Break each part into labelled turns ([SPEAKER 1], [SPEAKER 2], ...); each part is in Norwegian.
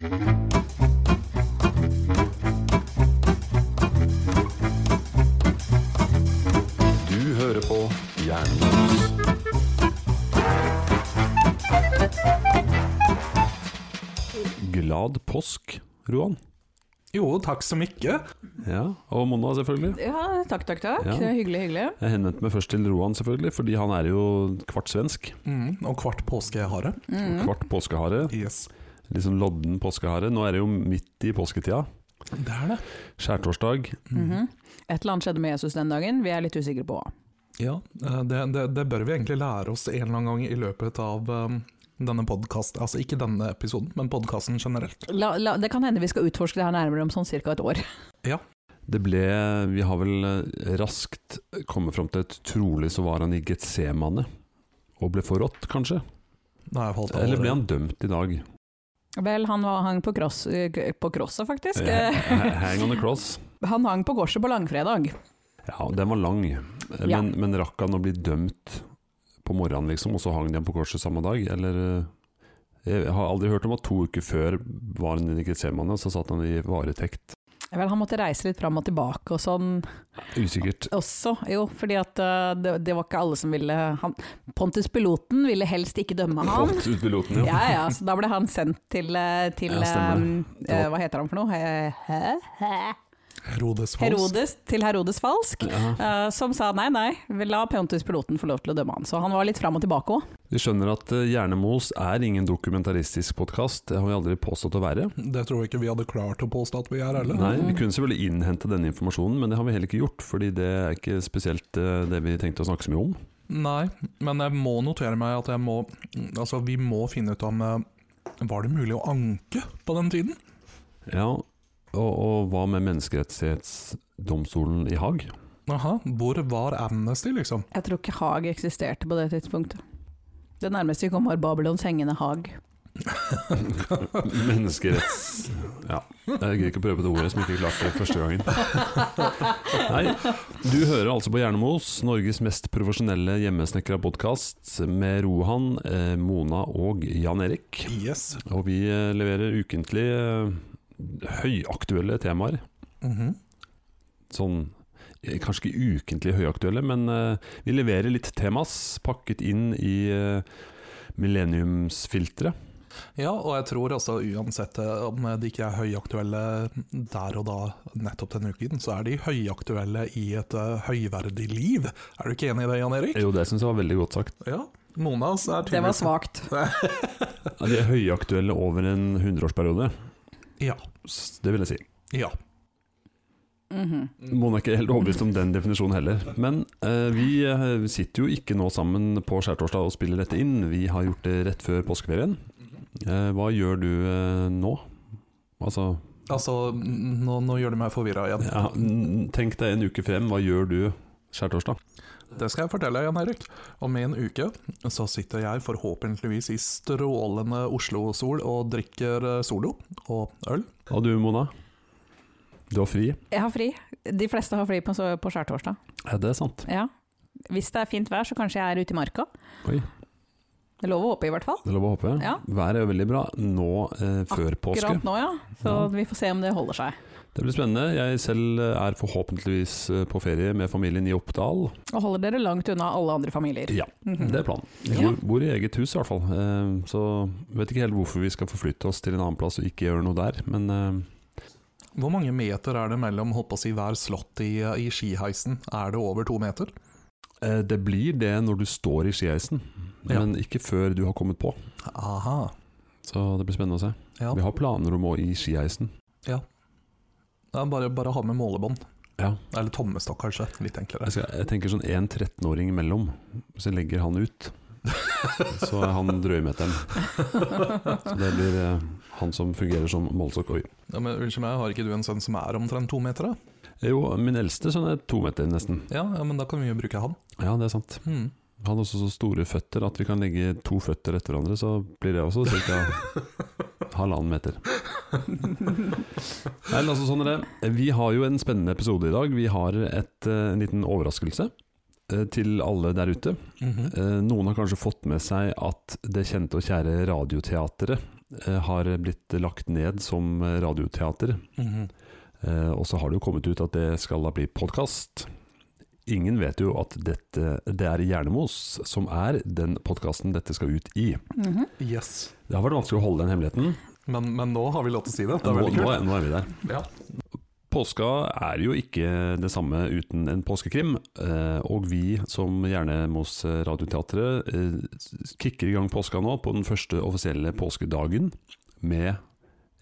[SPEAKER 1] Du hører på Jernbanen. Glad påsk, Roan.
[SPEAKER 2] Jo, takk så mye.
[SPEAKER 1] Ja, og Mona selvfølgelig.
[SPEAKER 3] Ja, takk, takk, takk.
[SPEAKER 1] Ja.
[SPEAKER 3] Det er hyggelig, hyggelig.
[SPEAKER 1] Jeg henvendte meg først til Roan, selvfølgelig, fordi han er jo kvart svensk.
[SPEAKER 2] Mm, og kvart påskehare.
[SPEAKER 3] Mm.
[SPEAKER 1] Kvart påskehare.
[SPEAKER 2] Yes.
[SPEAKER 1] Litt sånn lodden påskehare. Nå er det jo midt i påsketida.
[SPEAKER 2] Det er det.
[SPEAKER 1] Skjærtorsdag.
[SPEAKER 3] Mhm. Et eller annet skjedde med Jesus den dagen, vi er litt usikre på hva.
[SPEAKER 2] Ja, eh, det, det, det bør vi egentlig lære oss en eller annen gang i løpet av um, denne podkasten. Altså ikke denne episoden, men podkasten generelt.
[SPEAKER 3] La, la, det kan hende vi skal utforske det her nærmere om sånn ca. et år. Ja.
[SPEAKER 1] Det ble Vi har vel eh, raskt kommet fram til et trolig så var han i Getsemane. Og ble forrådt, kanskje?
[SPEAKER 2] Nei,
[SPEAKER 1] Eller ble han dømt i dag?
[SPEAKER 3] Vel, han var, hang på, cross, eh, på crosset, faktisk.
[SPEAKER 1] Hang on the cross.
[SPEAKER 3] Han hang på korset på langfredag.
[SPEAKER 1] Ja, den var lang. Men,
[SPEAKER 3] Ja.
[SPEAKER 1] men rakk han å bli dømt på morgenen, liksom, og så hang de på korset samme dag? Eller eh, Jeg har aldri hørt om at to uker før var han i Getsemane, så satt han i varetekt.
[SPEAKER 3] Vel, han måtte reise litt fram og tilbake og sånn
[SPEAKER 1] Usikkert.
[SPEAKER 3] også, jo, fordi at eh, det, det var ikke alle som ville han, Pontus piloten ville helst ikke dømme han.
[SPEAKER 1] Pontus Piloten, piloten,
[SPEAKER 3] Ja, ja, så da ble han sendt til, eh, til
[SPEAKER 1] Ja,
[SPEAKER 3] eh, Hva heter han for noe? Hæ? Hæ?
[SPEAKER 2] Herodes Falsk.
[SPEAKER 3] Herodes, til Herodes Falsk,
[SPEAKER 1] Ja.
[SPEAKER 3] uh, som sa nei, nei, vi la Pontus piloten få lov til å dømme han. Så han var litt fram og tilbake òg.
[SPEAKER 1] Vi skjønner at eh, Hjernemos er ingen dokumentaristisk podkast, det har vi aldri påstått å være.
[SPEAKER 2] Det tror jeg ikke vi hadde klart å påstå at vi er heller.
[SPEAKER 1] Nei, Vi kunne selvfølgelig innhente denne informasjonen, men det har vi heller ikke gjort. Fordi det er ikke spesielt eh, det vi tenkte å snakke så mye om.
[SPEAKER 2] Nei, men jeg må notere meg at jeg må Altså, vi må finne ut om Var det mulig å anke på den tiden?
[SPEAKER 1] Ja, og, og hva med menneskerettighetsdomstolen i Haag?
[SPEAKER 2] Aha, hvor var Amnesty, liksom?
[SPEAKER 3] Jeg tror ikke Haag eksisterte på det tidspunktet. Det nærmeste vi kom var Babylons hengende Haag.
[SPEAKER 1] Menneskeretts... Ja, jeg gidder ikke å prøve på det ordet som ikke klarte det første gangen. Nei, du hører altså på Hjernemos, Norges mest profesjonelle hjemmesnekra podkast med Rohan, eh, Mona og Jan Erik.
[SPEAKER 2] Yes.
[SPEAKER 1] Og vi eh, leverer ukentlig eh, høyaktuelle temaer.
[SPEAKER 2] Mhm.
[SPEAKER 1] Sånn eh, Kanskje ikke ukentlig høyaktuelle, men uh, vi leverer litt temas pakket inn i uh, millenniumsfilteret.
[SPEAKER 2] Ja, og jeg tror altså uansett om de ikke er høyaktuelle der og da nettopp denne uken, så er de høyaktuelle i et høyverdig liv. Er du ikke enig i det, Jan Erik?
[SPEAKER 1] Jo, det syns jeg var veldig godt sagt.
[SPEAKER 2] Ja. Monas er
[SPEAKER 3] Det var
[SPEAKER 2] tydeligvis
[SPEAKER 3] svakt.
[SPEAKER 1] Ja, De er høyaktuelle over en hundreårsperiode,
[SPEAKER 2] Ja.
[SPEAKER 1] det vil jeg si.
[SPEAKER 2] ja.
[SPEAKER 3] Mhm.
[SPEAKER 1] Mona er ikke helt overbevist om den definisjonen heller. Men eh, vi eh, sitter jo ikke nå sammen på skjærtorsdag og spiller dette inn. Vi har gjort det rett før påskeferien. Eh, hva gjør du eh, nå? Altså,
[SPEAKER 2] Altså, nå, nå gjør du meg forvirra igjen.
[SPEAKER 1] ja, tenk deg en uke frem. Hva gjør du skjærtorsdag?
[SPEAKER 2] Det skal jeg fortelle, Jan Erik. Om en uke så sitter jeg forhåpentligvis i strålende Oslo-sol og drikker eh, Solo og øl.
[SPEAKER 1] Og du, Mona? Du har fri?
[SPEAKER 3] Jeg har fri. De fleste har fri på, så- på skjærtorsdag.
[SPEAKER 1] Ja, det er sant.
[SPEAKER 3] Ja. Hvis det er fint vær, så kanskje jeg er ute i marka.
[SPEAKER 1] Oi.
[SPEAKER 3] Det er lov å håpe, i hvert fall.
[SPEAKER 1] Det er lov å håpe.
[SPEAKER 3] Ja.
[SPEAKER 1] Været er jo veldig bra nå eh, før påske.
[SPEAKER 3] Akkurat nå, ja. Så
[SPEAKER 1] Ja.
[SPEAKER 3] vi får se om det holder seg.
[SPEAKER 1] Det blir spennende. Jeg selv er forhåpentligvis eh, på ferie med familien i Oppdal.
[SPEAKER 3] Og holder dere langt unna alle andre familier.
[SPEAKER 1] Ja,
[SPEAKER 3] Mhm.
[SPEAKER 1] det er planen. Vi
[SPEAKER 3] Ja.
[SPEAKER 1] bor, bor i eget hus i hvert fall. Eh, Så vet ikke helt hvorfor vi skal forflytte oss til en annen plass og ikke gjøre noe der. Men eh,
[SPEAKER 2] Hvor mange meter er det mellom holdt på å si, hver slott i, i skiheisen? Er det over to meter?
[SPEAKER 1] eh, det blir det når du står i skiheisen,
[SPEAKER 2] Ja.
[SPEAKER 1] men ikke før du har kommet på.
[SPEAKER 2] Aha.
[SPEAKER 1] Så det blir spennende å se.
[SPEAKER 2] Ja.
[SPEAKER 1] Vi har planer om å i skiheisen.
[SPEAKER 2] ja bare, bare ha med målebånd.
[SPEAKER 1] Ja.
[SPEAKER 2] Eller tommestokk, kanskje. Litt enklere.
[SPEAKER 1] Jeg, skal, jeg tenker sånn en 13-åring imellom, så legger han ut. Så er han drøymeteren. Så det blir eh, han som fungerer som målestokk.
[SPEAKER 2] Ja, men Unnskyld meg, har ikke du en sønn som er omtrent to meter? da?
[SPEAKER 1] Jo, min eldste sønn er to meter nesten.
[SPEAKER 2] Ja, ja, men da kan vi jo bruke han.
[SPEAKER 1] Ja, det er sant.
[SPEAKER 2] Hmm.
[SPEAKER 1] Han har også så store føtter at vi kan legge to føtter etter hverandre, så blir det også ca. halvannen meter. Nei, altså sånn er det. Vi har jo en spennende episode i dag. Vi har et, eh, en liten overraskelse eh, til alle der ute.
[SPEAKER 2] Mm
[SPEAKER 1] -hmm. Noen har kanskje fått med seg at det kjente og kjære Radioteatret har blitt lagt ned som radioteater.
[SPEAKER 2] Mm
[SPEAKER 1] -hmm. og så har det jo kommet ut at det skal da bli podkast. Ingen vet jo at dette, det er Hjernemos som er den podkasten dette skal ut i.
[SPEAKER 3] Mhm.
[SPEAKER 2] Yes.
[SPEAKER 1] Det har vært vanskelig å holde den hemmeligheten.
[SPEAKER 2] Men, men nå har vi lov til å si det. Det er
[SPEAKER 1] Nå, nå, er, nå er vi der.
[SPEAKER 2] Ja.
[SPEAKER 1] Påska er jo ikke det samme uten en påskekrim, eh, og vi som Hjernemos Radioteatret eh, kicker i gang påska nå på den første offisielle påskedagen med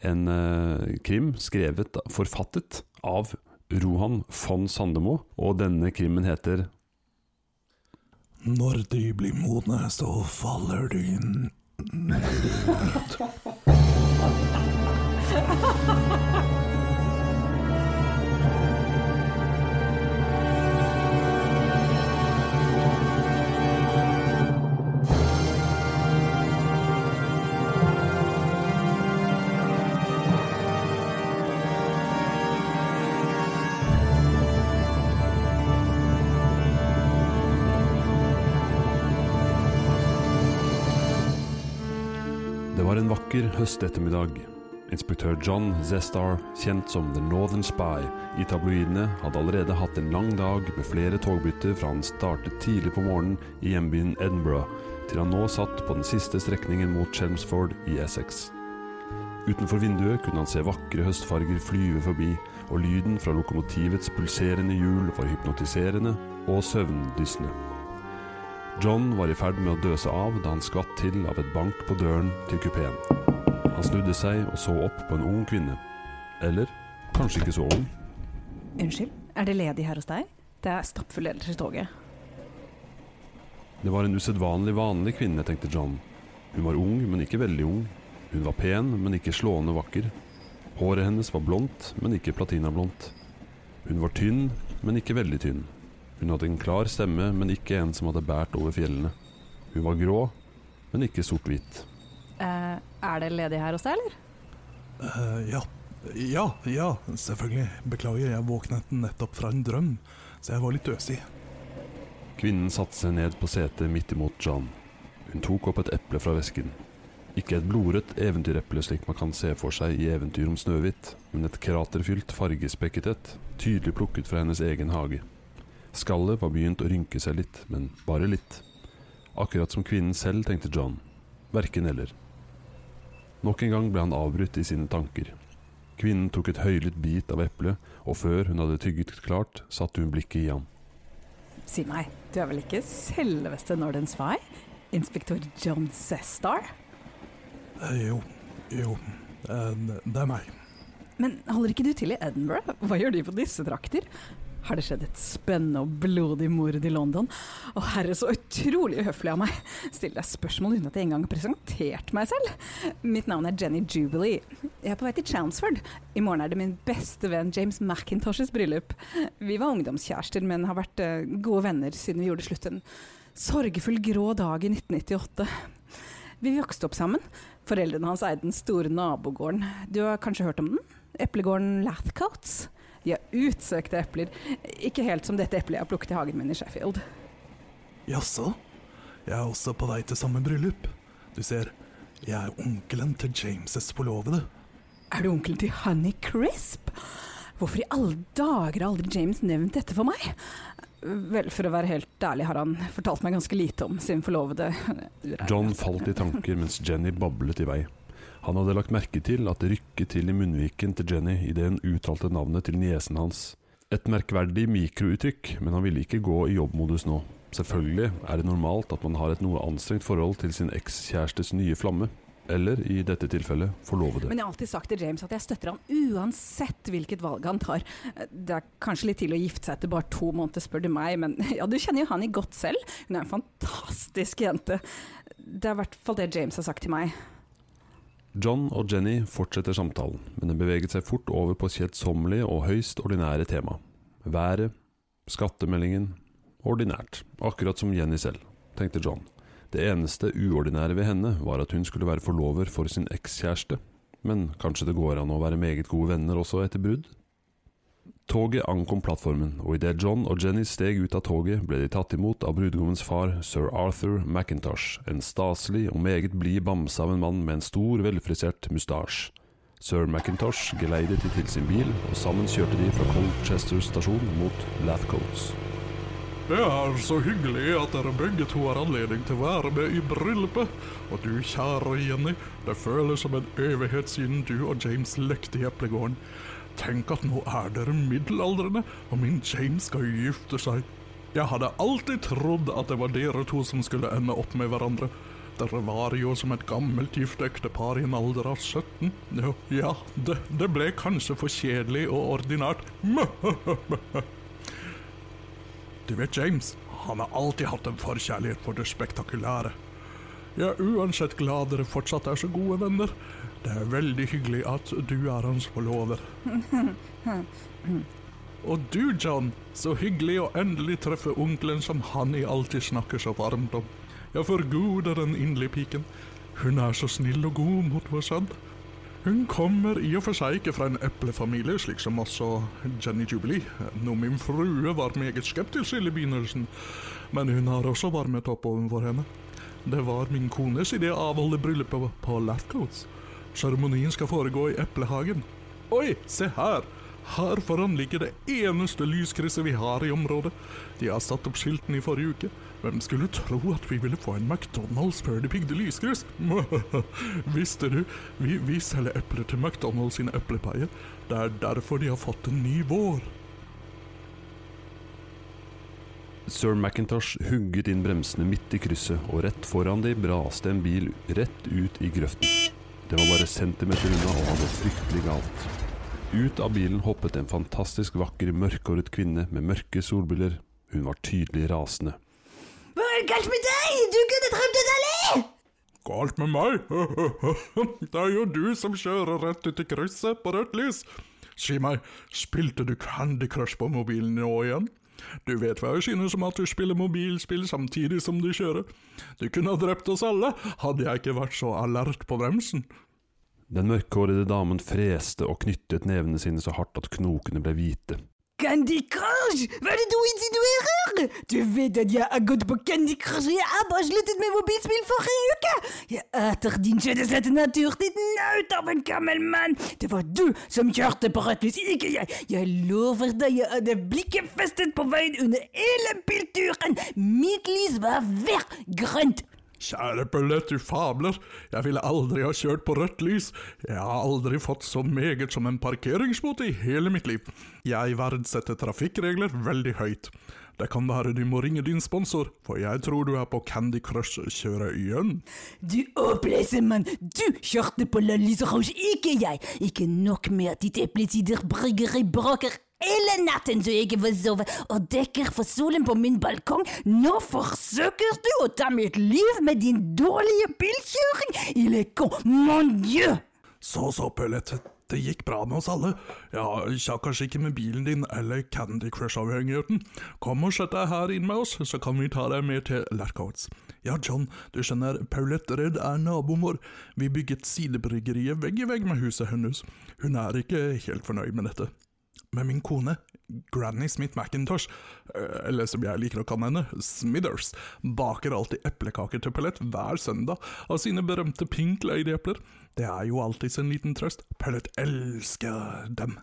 [SPEAKER 1] en eh, krim skrevet, forfattet av Rohan von Sandemo, og denne krimmen heter
[SPEAKER 2] Når de blir modne, så faller de ned.
[SPEAKER 1] vakker høstettermiddag. Inspektør John Zestar, kjent som The Northern Spy i tabloidene, hadde allerede hatt en lang dag med flere togbytter fra han startet tidlig på morgenen i hjembyen Edinburgh, til han nå satt på den siste strekningen mot Chelmsford i Essex. Utenfor vinduet kunne han se vakre høstfarger flyve forbi, og lyden fra lokomotivets pulserende hjul var hypnotiserende og søvndyssende. John var i ferd med å døse av da han skvatt til av et bank på døren til kupeen. Han snudde seg og så opp på en ung kvinne. Eller kanskje ikke så ung.
[SPEAKER 3] Unnskyld, er det ledig her hos deg? Det er stappfull ellers i toget.
[SPEAKER 1] Det var en usedvanlig vanlig kvinne, tenkte John. Hun var ung, men ikke veldig ung. Hun var pen, men ikke slående vakker. Håret hennes var blondt, men ikke platinablondt. Hun var tynn, men ikke veldig tynn. Hun hadde en klar stemme, men ikke en som hadde båret over fjellene. Hun var grå, men ikke sort-hvit.
[SPEAKER 3] Eh, er det ledig her hos deg, eller?
[SPEAKER 2] Uh, ja. ja, ja, selvfølgelig. Beklager, jeg våknet nettopp fra en drøm, så jeg var litt øsig.
[SPEAKER 1] Kvinnen satte seg ned på setet midt imot John. Hun tok opp et eple fra vesken. Ikke et blodrødt eventyreple slik man kan se for seg i eventyr om Snøhvit, men et kraterfylt, fargespekket et, tydelig plukket fra hennes egen hage. Skallet var begynt å rynke seg litt, men bare litt. Akkurat som kvinnen selv, tenkte John. Verken eller. Nok en gang ble han avbrutt i sine tanker. Kvinnen tok et høylytt bit av eplet, og før hun hadde tygget klart, satte hun blikket i ham.
[SPEAKER 3] Si meg, du er vel ikke selveste Nordens Fay? Inspektør John Sestar?
[SPEAKER 2] Eh, jo, jo, eh, det er meg.
[SPEAKER 3] Men holder ikke du til i Edinburgh? Hva gjør de på disse trakter? Har det skjedd et spennende og blodig mord i London? Å herre, så utrolig uhøflig av meg. Stille deg spørsmål uten at jeg engang har presentert meg selv. Mitt navn er Jenny Jubilee. Jeg er på vei til Chelmsford. I morgen er det min beste venn James McIntoshes bryllup. Vi var ungdomskjærester, men har vært eh, gode venner siden vi gjorde slutt en sorgfull grå dag i 1998. Vi vokste opp sammen. Foreldrene hans eide den store nabogården. Du har kanskje hørt om den? Eplegården Lathcoats. De har utsøkte epler. Ikke helt som dette eplet jeg har plukket i hagen min i Sheffield.
[SPEAKER 2] Jaså? Jeg er også på vei til samme bryllup. Du ser, jeg er onkelen til James' forlovede.
[SPEAKER 3] Er du onkelen til Honey Crisp? Hvorfor i alle dager har aldri James nevnt dette for meg? Vel, for å være helt ærlig har han fortalt meg ganske lite om sin forlovede.
[SPEAKER 1] John falt i tanker mens Jenny bablet i vei. Han hadde lagt merke til at det rykket til i munnviken til Jenny idet hun uttalte navnet til niesen hans. Et merkverdig mikrouttrykk, men han ville ikke gå i jobbmodus nå. Selvfølgelig er det normalt at man har et noe anstrengt forhold til sin ekskjærestes nye flamme, eller i dette tilfellet forlovede.
[SPEAKER 3] Men jeg har alltid sagt til James at jeg støtter han uansett hvilket valg han tar. Det er kanskje litt til å gifte seg etter bare to måneder, spør du meg, men ja, du kjenner jo Honey godt selv. Hun er en fantastisk jente. Det er i hvert fall det James har sagt til meg.
[SPEAKER 1] John og Jenny fortsetter samtalen, men den beveget seg fort over på kjedsommelig og høyst ordinære tema. Været, skattemeldingen Ordinært, akkurat som Jenny selv, tenkte John. Det eneste uordinære ved henne var at hun skulle være forlover for sin ekskjæreste, men kanskje det går an å være meget gode venner også etter brudd? Toget ankom plattformen, og idet John og Jenny steg ut av toget, ble de tatt imot av brudgommens far, sir Arthur McIntosh, en staselig og meget blid bamse av en mann med en stor, velfrisert mustasje. Sir McIntosh geleidet de til sin bil, og sammen kjørte de fra Colchester stasjon mot Lathcoats.
[SPEAKER 2] Det er så hyggelig at dere begge to har anledning til å være med i bryllupet. Og du, kjære Jenny, det føles som en evighet siden du og James lekte i eplegården. Tenk at nå er dere middelaldrende, og min James skal gifte seg. Jeg hadde alltid trodd at det var dere to som skulle ende opp med hverandre. Dere var jo som et gammelt gift ektepar i en alder av 17. Jo, ja, det, det ble kanskje for kjedelig og ordinært. Du vet, James, han har alltid hatt en forkjærlighet for det spektakulære. Jeg er uansett glad dere fortsatt er så gode venner. Det er veldig hyggelig at du er hans forlover. Og du, John, så hyggelig å endelig treffe onkelen som Hanni alltid snakker så varmt om. Jeg forguder den inderlige piken. Hun er så snill og god mot vår sønn. Hun kommer i og for seg ikke fra en eplefamilie, slik som også Jenny Jubilee, noe min frue var meget skeptisk til i begynnelsen, men hun har også varmet opp overfor henne. Det var min kones idé å avholde bryllupet på Lathcoats. Seremonien skal foregå i eplehagen. Oi, se her! Her foran ligger det eneste lyskrysset vi har i området. De har satt opp skiltene i forrige uke. Hvem skulle tro at vi ville få en McDonald's før de bygde lyskryss? Visste du, vi, vi selger epler til McDonald's sine eplepaier. Det er derfor de har fått en ny vår.
[SPEAKER 1] Sir McIntosh hugget inn bremsene midt i krysset, og rett foran de braste en bil rett ut i grøften. Det var bare centimeter unna og han var fryktelig galt. Ut av bilen hoppet en fantastisk vakker, mørkhåret kvinne med mørke solbriller. Hun var tydelig rasende.
[SPEAKER 4] Hva er det galt med deg? Du kunne drømt en allé!
[SPEAKER 2] Galt med meg? Det er jo du som kjører rett ut i krysset på rødt lys. Si meg, spilte du Candy Crush på mobilen nå igjen? Du vet hva jeg synes om at du spiller mobilspill samtidig som du kjører. Du kunne ha drept oss alle, hadde jeg ikke vært så alert på bremsen.
[SPEAKER 1] Den mørkhårede damen freste og knyttet nevene sine så hardt at knokene ble hvite.
[SPEAKER 4] Candy Crush! Hva er det du insinuerer? Du vet at jeg har gått på Candy Crush, og jeg har bare sluttet med mobilspill forrige uke! Jeg eter din kjøttesette natur, ditt naut av en gammel mann! Det var du som kjørte på rødt lys, ikke jeg! Jeg lover deg, jeg hadde blikket festet på veien under hele bilturen! Mitt lys var hver grønt!
[SPEAKER 2] Kjære Paulette, du fabler. Jeg ville aldri ha kjørt på rødt lys. Jeg har aldri fått så meget som en parkeringsbot i hele mitt liv. Jeg verdsetter trafikkregler veldig høyt. Det kan være du må ringe din sponsor, for jeg tror du er på Candy Crush-kjøreøyen.
[SPEAKER 4] Du opplesemann, du kjørte på La Lys ikke jeg! Ikke nok med at ditt eplesiderbryggeri braker hele natten jeg ikke får sove, og dekker for solen på min balkong. Nå forsøker du å ta mitt liv med din dårlige bilkjøring! Il est mon dieu!
[SPEAKER 2] Så så, Paulette. Det gikk bra med oss alle. Ja, ja, kanskje ikke med bilen din eller Candy Crush-avhengigheten. Kom og sett deg her inn med oss, så kan vi ta deg med til Lercoats. Ja, John, du skjønner, Paulette Redd er naboen vår. Vi bygget sidebryggeriet vegg i vegg med huset hennes. Hun er ikke helt fornøyd med dette. Men min kone, Granny Smith McIntosh, eller som jeg liker å kalle henne, Smithers, baker alltid eplekaker til Pellett hver søndag av sine berømte Pink Lady-epler. Det er jo alltids en liten trøst. Pellett elsker dem.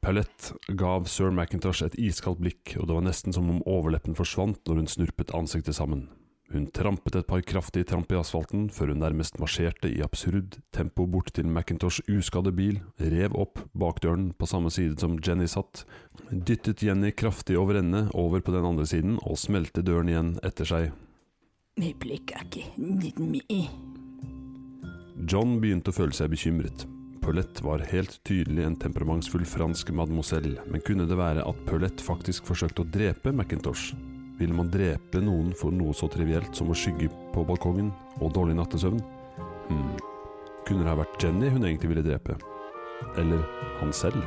[SPEAKER 1] Pellett gav sir McIntosh et iskaldt blikk, og det var nesten som om overleppen forsvant når hun snurpet ansiktet sammen. Hun trampet et par kraftige tramp i asfalten, før hun nærmest marsjerte i absurd tempo bort til McIntosh' uskadde bil, rev opp bakdøren på samme side som Jenny satt, dyttet Jenny kraftig over ende over på den andre siden og smelte døren igjen etter seg. John begynte å føle seg bekymret. Paulette var helt tydelig en temperamentsfull fransk mademoiselle, men kunne det være at Paulette faktisk forsøkte å drepe McIntosh? Vil man drepe noen for noe så trivielt som å skygge på balkongen og dårlig nattesøvn? Hmm. Kunne det ha vært Jenny hun egentlig ville drepe? Eller han selv?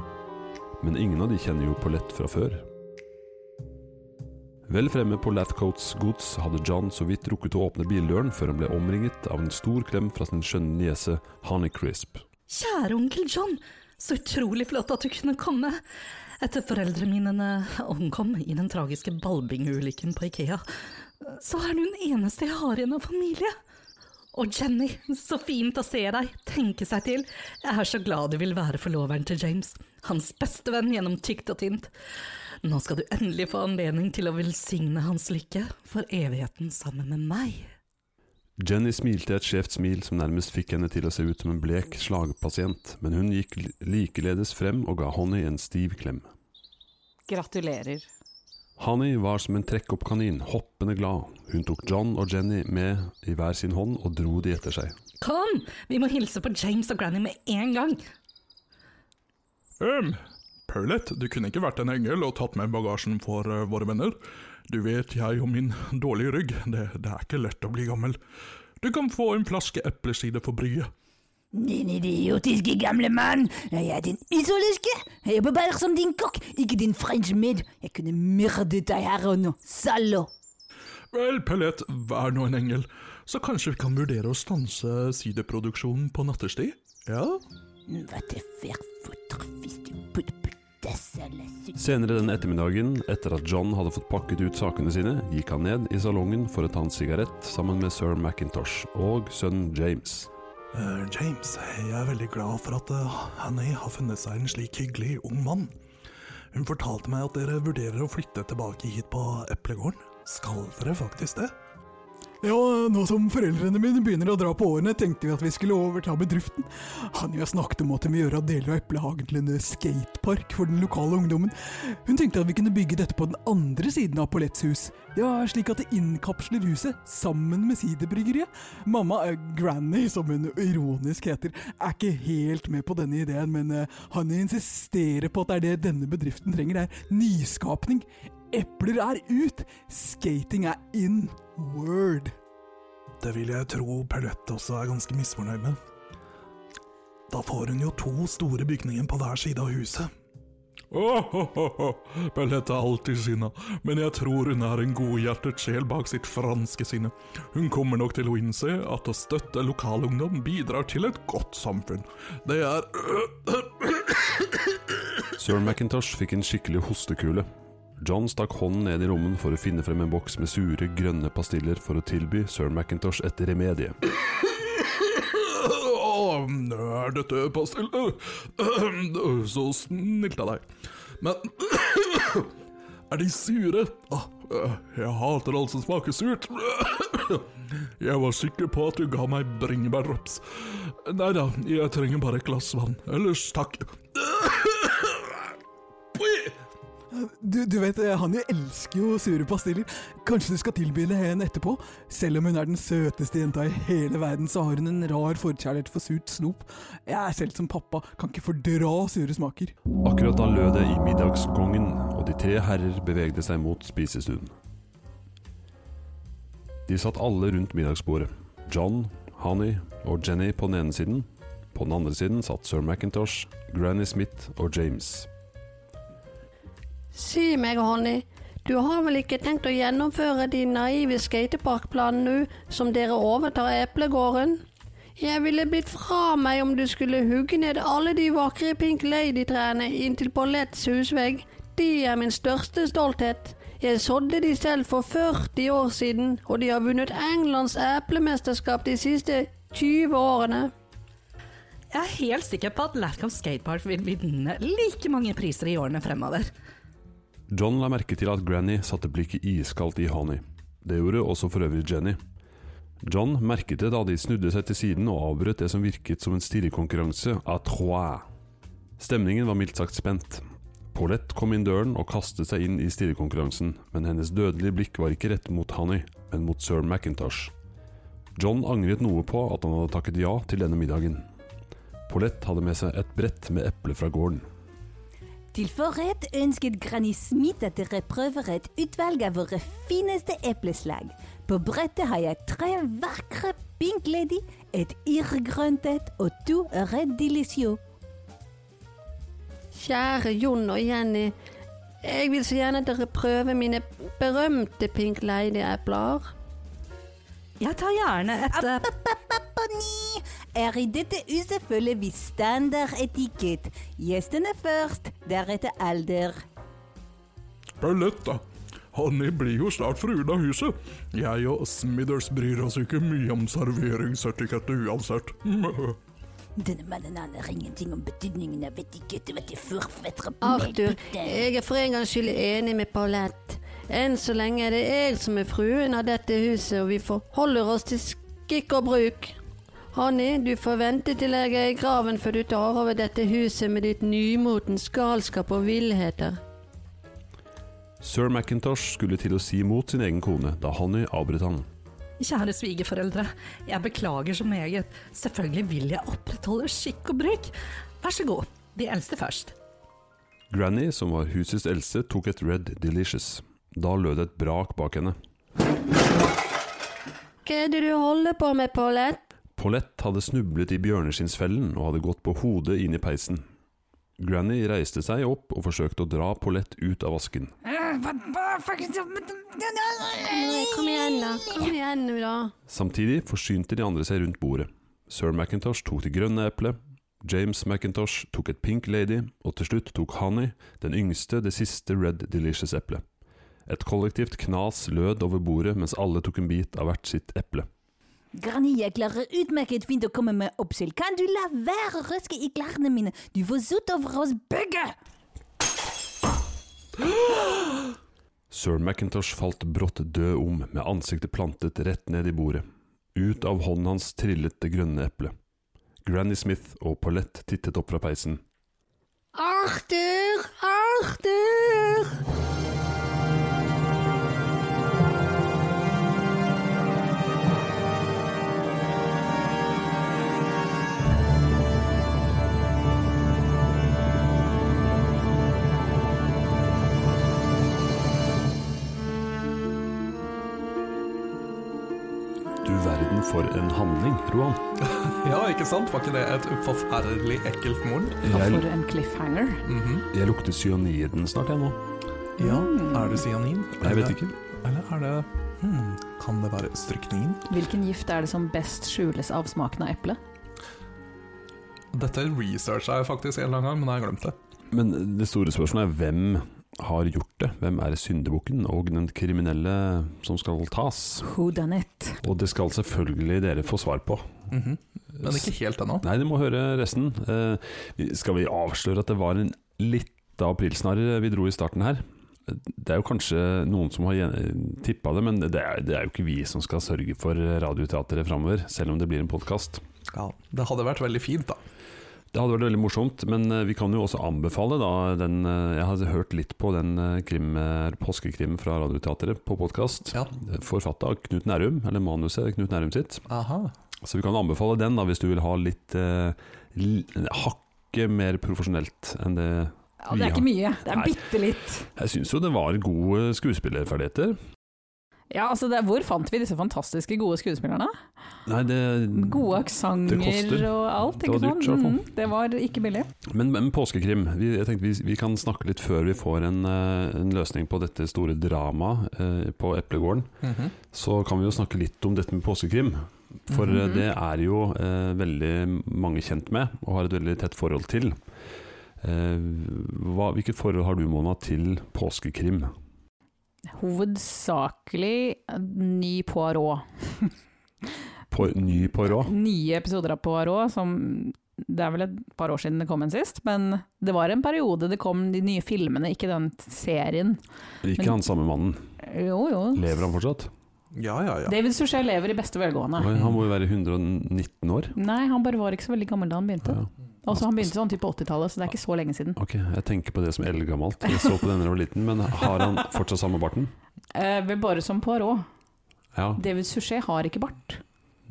[SPEAKER 1] Men ingen av de kjenner jo Paulette fra før. Vel fremme på Lathcoats gods hadde John så vidt rukket å åpne bildøren før han ble omringet av en stor klem fra sin skjønne niese Honeycrisp.
[SPEAKER 5] Kjære onkel John, så utrolig flott at du kunne komme. Etter foreldrene mine omkom i den tragiske ballbingulykken på Ikea, så er du den eneste jeg har igjen av familie. Og Jenny, så fint å se deg, tenke seg til. Jeg er så glad du vil være forloveren til James, hans beste venn gjennom tykt og tynt. Nå skal du endelig få anledning til å velsigne hans lykke for evigheten sammen med meg.
[SPEAKER 1] Jenny smilte et skjevt smil som nærmest fikk henne til å se ut som en blek slagpasient, men hun gikk likeledes frem og ga Honey en stiv klem.
[SPEAKER 3] Gratulerer.
[SPEAKER 1] Honey var som en trekkoppkanin, hoppende glad. Hun tok John og Jenny med i hver sin hånd og dro de etter seg.
[SPEAKER 5] Kom, vi må hilse på James og Granny med en gang.
[SPEAKER 2] Um, Perlett, du kunne ikke vært en engel og tatt med bagasjen for uh, våre venner. Du vet jeg og min dårlige rygg, det, det er ikke lett å bli gammel. Du kan få en flaske eplesider for bryet.
[SPEAKER 4] Din idiotiske gamle mann. Jeg er din isoleske. Jeg jobber bare som din kokk, ikke din french maid. Jeg kunne myrdet deg her og nå. Sallo.
[SPEAKER 2] Vel, Pellet, vær nå en engel, så kanskje vi kan vurdere å stanse siderproduksjonen på nattestid? Ja?
[SPEAKER 4] Hva hvis du putt puttesselesut.
[SPEAKER 1] Senere den ettermiddagen, etter at John hadde fått pakket ut sakene sine, gikk han ned i salongen for å ta en sigarett sammen med sir Macintosh og sønnen James.
[SPEAKER 2] Uh, James, jeg er veldig glad for at uh, Hanny har funnet seg en slik hyggelig ung mann. Hun fortalte meg at dere vurderer å flytte tilbake hit på Eplegården. Skal dere faktisk det?
[SPEAKER 6] Ja, nå som foreldrene mine begynner å dra på årene, tenkte vi at vi skulle overta bedriften. Han har snakket om at vi gjøre deler av Eplehagen til en skatepark for den lokale ungdommen. Hun tenkte at vi kunne bygge dette på den andre siden av Paulettes hus. Ja, slik at det innkapsler huset, sammen med siderbryggeriet. Mamma, uh, Granny, som hun ironisk heter, er ikke helt med på denne ideen, men uh, han insisterer på at det er det denne bedriften trenger, det er nyskapning. Epler er ut, skating er in. Word.
[SPEAKER 2] Det vil jeg tro Perlette også er ganske misfornøyd med. Da får hun jo to store bygninger på hver side av huset. Oh, Perlette er alltid sinna, men jeg tror hun er en godhjertet sjel bak sitt franske sinne. Hun kommer nok til å innse at å støtte lokalungdom bidrar til et godt samfunn. Det er
[SPEAKER 1] Sir McIntosh fikk en skikkelig hostekule. John stakk hånden ned i rommen for å finne frem en boks med sure, grønne pastiller for å tilby sir McIntosh et remedie.
[SPEAKER 2] Er dette pastiller? Så snilt av deg. Men er de sure? Jeg hater alt som smaker surt. Jeg var sikker på at du ga meg bringebærdrops. Nei da, jeg trenger bare et glass vann. Ellers takk.
[SPEAKER 6] Du, du vet, han jo elsker jo sure pastiller. Kanskje du skal tilby henne en etterpå? Selv om hun er den søteste jenta i hele verden, så har hun en rar forkjærlighet for surt snop. Jeg selv som pappa kan ikke fordra sure smaker.
[SPEAKER 1] Akkurat da lød det i middagsgongen, og de tre herrer bevegde seg mot spisestuen. De satt alle rundt middagsbordet. John, Honey og Jenny på den ene siden. På den andre siden satt sir McIntosh, Granny Smith og James.
[SPEAKER 7] Si meg, Honey, du har vel ikke tenkt å gjennomføre de naive skateparkplanene nå som dere overtar Eplegården? Jeg ville blitt fra meg om du skulle hugge ned alle de vakre Pink Lady-trærne inntil Letts husvegg. De er min største stolthet. Jeg sådde de selv for 40 år siden, og de har vunnet Englands eplemesterskap de siste 20 årene.
[SPEAKER 5] Jeg er helt sikker på at Latcombe Skatepark vil vinne like mange priser i årene fremover.
[SPEAKER 1] John la merke til at Granny satte blikket iskaldt i Honey. Det gjorde også for øvrig Jenny. John merket det da de snudde seg til siden og avbrøt det som virket som en stirrekonkurranse à trois. Stemningen var mildt sagt spent. Paulette kom inn døren og kastet seg inn i stirrekonkurransen, men hennes dødelige blikk var ikke rettet mot Honey, men mot sir McIntosh. John angret noe på at han hadde takket ja til denne middagen. Paulette hadde med seg et brett med eple fra gården.
[SPEAKER 4] Til forrett ønsket Granny Smith at dere prøver et utvalg av våre fineste epleslag. På brettet har jeg tre vakre Pink Lady, et irrgrønt et og to Red Delicio.
[SPEAKER 7] Kjære Jon og Jenny. Jeg vil så gjerne at dere prøver mine berømte Pink Lady-epler.
[SPEAKER 5] Jeg tar gjerne et eh,
[SPEAKER 4] Appapapaponi, er i dette huset følger vi standardetikett. Gjestene først, deretter alder.
[SPEAKER 2] Paulette, da. Hanni blir jo snart fruen av huset. Jeg og Smithers bryr oss ikke mye om serveringsetikette uansett.
[SPEAKER 4] Denne mannen aner ingenting om betydningen av etikette, vet du, forfetter
[SPEAKER 7] Arthur, jeg er for en gangs skyld enig med Paulette. Enn så lenge er det jeg som er fruen av dette huset, og vi forholder oss til skikk og bruk. Hanni, du får vente til jeg er i graven før du tar over dette huset med ditt nymotens galskap og villheter.
[SPEAKER 1] Sir McIntosh skulle til å si imot sin egen kone da Honey avbrøt han.
[SPEAKER 5] Kjære svigerforeldre, jeg beklager så meget. Selvfølgelig vil jeg opprettholde skikk og bruk. Vær så god, de eldste først.
[SPEAKER 1] Granny, som var husets eldste, tok et Red Delicious. Da lød det et brak bak henne.
[SPEAKER 7] Hva er det du holder på med, Paulette?
[SPEAKER 1] Paulette hadde snublet i bjørneskinnsfellen og hadde gått på hodet inn i peisen. Granny reiste seg opp og forsøkte å dra Paulette ut av vasken.
[SPEAKER 7] Kom igjen, da. Kom igjen da.
[SPEAKER 1] Samtidig forsynte de andre seg rundt bordet. Sir Macintosh tok det grønne eplet, James Macintosh tok et Pink Lady, og til slutt tok Honey, den yngste, det siste Red Delicious-eplet. Et kollektivt knas lød over bordet mens alle tok en bit av hvert sitt eple.
[SPEAKER 4] Granny, jeg klarer utmerket fint å komme meg opp selv. Kan du la være å røske i klærne mine? Du får sutt over oss begge!
[SPEAKER 1] Sir Macintosh falt brått død om, med ansiktet plantet rett ned i bordet. Ut av hånden hans trillet det grønne eplet. Granny Smith og Paulette tittet opp fra peisen.
[SPEAKER 7] Arthur! Arthur!
[SPEAKER 1] For en handling, Roan.
[SPEAKER 2] Ja, ikke sant? Var ikke det et forferdelig ekkelt mord?
[SPEAKER 1] Ja,
[SPEAKER 3] for en cliffhanger.
[SPEAKER 2] Mhm.
[SPEAKER 1] jeg lukter cyaniden snart, jeg nå.
[SPEAKER 2] Ja, er det cyanin?
[SPEAKER 1] Jeg vet ikke.
[SPEAKER 2] Eller er det hmm, Kan det være strykningen?
[SPEAKER 3] Hvilken gift er det som best skjules av smaken av eple?
[SPEAKER 2] Dette researcha jeg faktisk en eller annen gang, men jeg har glemt det.
[SPEAKER 1] Men det store spørsmålet er hvem har gjort det? Hvem er syndebukken og den kriminelle som skal tas?
[SPEAKER 3] Who done it?
[SPEAKER 1] Og det skal selvfølgelig dere få svar på.
[SPEAKER 2] Mhm. Men ikke helt ennå.
[SPEAKER 1] Nei, dere må høre resten. Eh, skal vi avsløre at det var en lita aprilsnarr vi dro i starten her? Det er jo kanskje noen som har tippa det, men det er, det er jo ikke vi som skal sørge for Radioteatret framover, selv om det blir en podkast.
[SPEAKER 2] Ja, det hadde vært veldig fint, da.
[SPEAKER 1] Det hadde vært veldig morsomt, men eh, vi kan jo også anbefale da den eh, Jeg har hørt litt på den eh, krim, eh, påskekrim fra Radioteatret på podkast.
[SPEAKER 2] Ja.
[SPEAKER 1] Forfatta av Knut Nærum, eller manuset Knut Nærum sitt.
[SPEAKER 2] Aha.
[SPEAKER 1] Så vi kan anbefale den da hvis du vil ha litt eh, hakket mer profesjonelt enn det
[SPEAKER 3] Ja, det er ikke mye. Det er bitte litt.
[SPEAKER 1] Jeg syns jo det var gode skuespillerferdigheter.
[SPEAKER 3] Ja, altså det, Hvor fant vi disse fantastiske gode skuespillerne?
[SPEAKER 1] Nei, det
[SPEAKER 3] Gode aksenter og alt.
[SPEAKER 1] Det
[SPEAKER 3] ikke sant?
[SPEAKER 1] Sånn?
[SPEAKER 3] Mm, det var ikke billig.
[SPEAKER 1] Men, men påskekrim, vi, jeg tenkte vi, vi kan snakke litt før vi får en, eh, en løsning på dette store dramaet eh, på Eplegården.
[SPEAKER 2] Mhm.
[SPEAKER 1] Så kan vi jo snakke litt om dette med påskekrim. For mm
[SPEAKER 3] -hmm.
[SPEAKER 1] det er jo eh, veldig mange kjent med, og har et veldig tett forhold til. Eh, hva, hvilket forhold har du, Mona, til påskekrim?
[SPEAKER 3] Hovedsakelig ny Poirot.
[SPEAKER 1] På, ny Poirot?
[SPEAKER 3] Nye episoder av Poirot som Det er vel et par år siden det kom en sist, men det var en periode det kom de nye filmene, ikke den serien.
[SPEAKER 1] Ikke
[SPEAKER 3] Men-
[SPEAKER 1] han samme mannen.
[SPEAKER 3] Jo, jo.
[SPEAKER 1] Lever han fortsatt?
[SPEAKER 2] Ja, ja, ja.
[SPEAKER 3] David Suchet lever i beste velgående.
[SPEAKER 1] Men Han må jo være 119 år.
[SPEAKER 3] Nei, han bare var ikke så veldig gammel da han begynte.
[SPEAKER 1] Ja.
[SPEAKER 3] Altså, han begynte sånn type 80-tallet, så det er ikke så lenge siden.
[SPEAKER 1] Ok, jeg tenker på det som eldgammelt. Jeg så på denne da jeg var liten, men har han fortsatt samme barten?
[SPEAKER 3] Eh, vel bare som Poirot.
[SPEAKER 1] Ja.
[SPEAKER 3] David Suchet har ikke bart.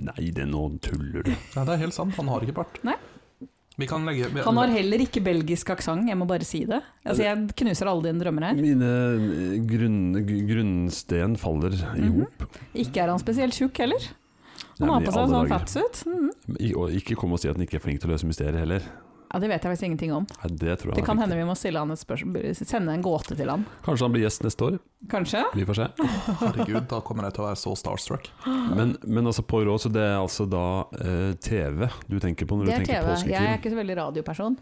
[SPEAKER 1] Nei, det nå tuller du.
[SPEAKER 2] ja, det er helt sant. Han har ikke bart.
[SPEAKER 3] Nei.
[SPEAKER 2] Vi kan legge vi,
[SPEAKER 3] Han har heller ikke belgisk aksent, jeg må bare si det. Altså, jeg knuser alle dine drømmer her.
[SPEAKER 1] Mine eh, grunn, grunnsten faller i hop. Mm -hmm.
[SPEAKER 3] Ikke er han spesielt tjukk heller. Han
[SPEAKER 1] Nei,
[SPEAKER 3] har på seg sånn
[SPEAKER 1] dager.
[SPEAKER 3] fatsuit. Mm
[SPEAKER 1] -hmm. Og ikke kom og si at han ikke er flink til å løse mysterier heller.
[SPEAKER 3] Ja, Det vet jeg faktisk ingenting om.
[SPEAKER 1] Nei, det tror jeg
[SPEAKER 3] Det kan hende vi må stille han et spørsmål, sende en gåte til han.
[SPEAKER 1] Kanskje han blir gjest neste år.
[SPEAKER 3] Kanskje?
[SPEAKER 1] Vi får se.
[SPEAKER 2] Herregud, da kommer jeg til å være så starstruck.
[SPEAKER 1] Men, men altså på råd, så det er altså da eh, TV du tenker på når du
[SPEAKER 3] er
[SPEAKER 1] tenker
[SPEAKER 3] TV. Jeg er ikke så veldig radioperson.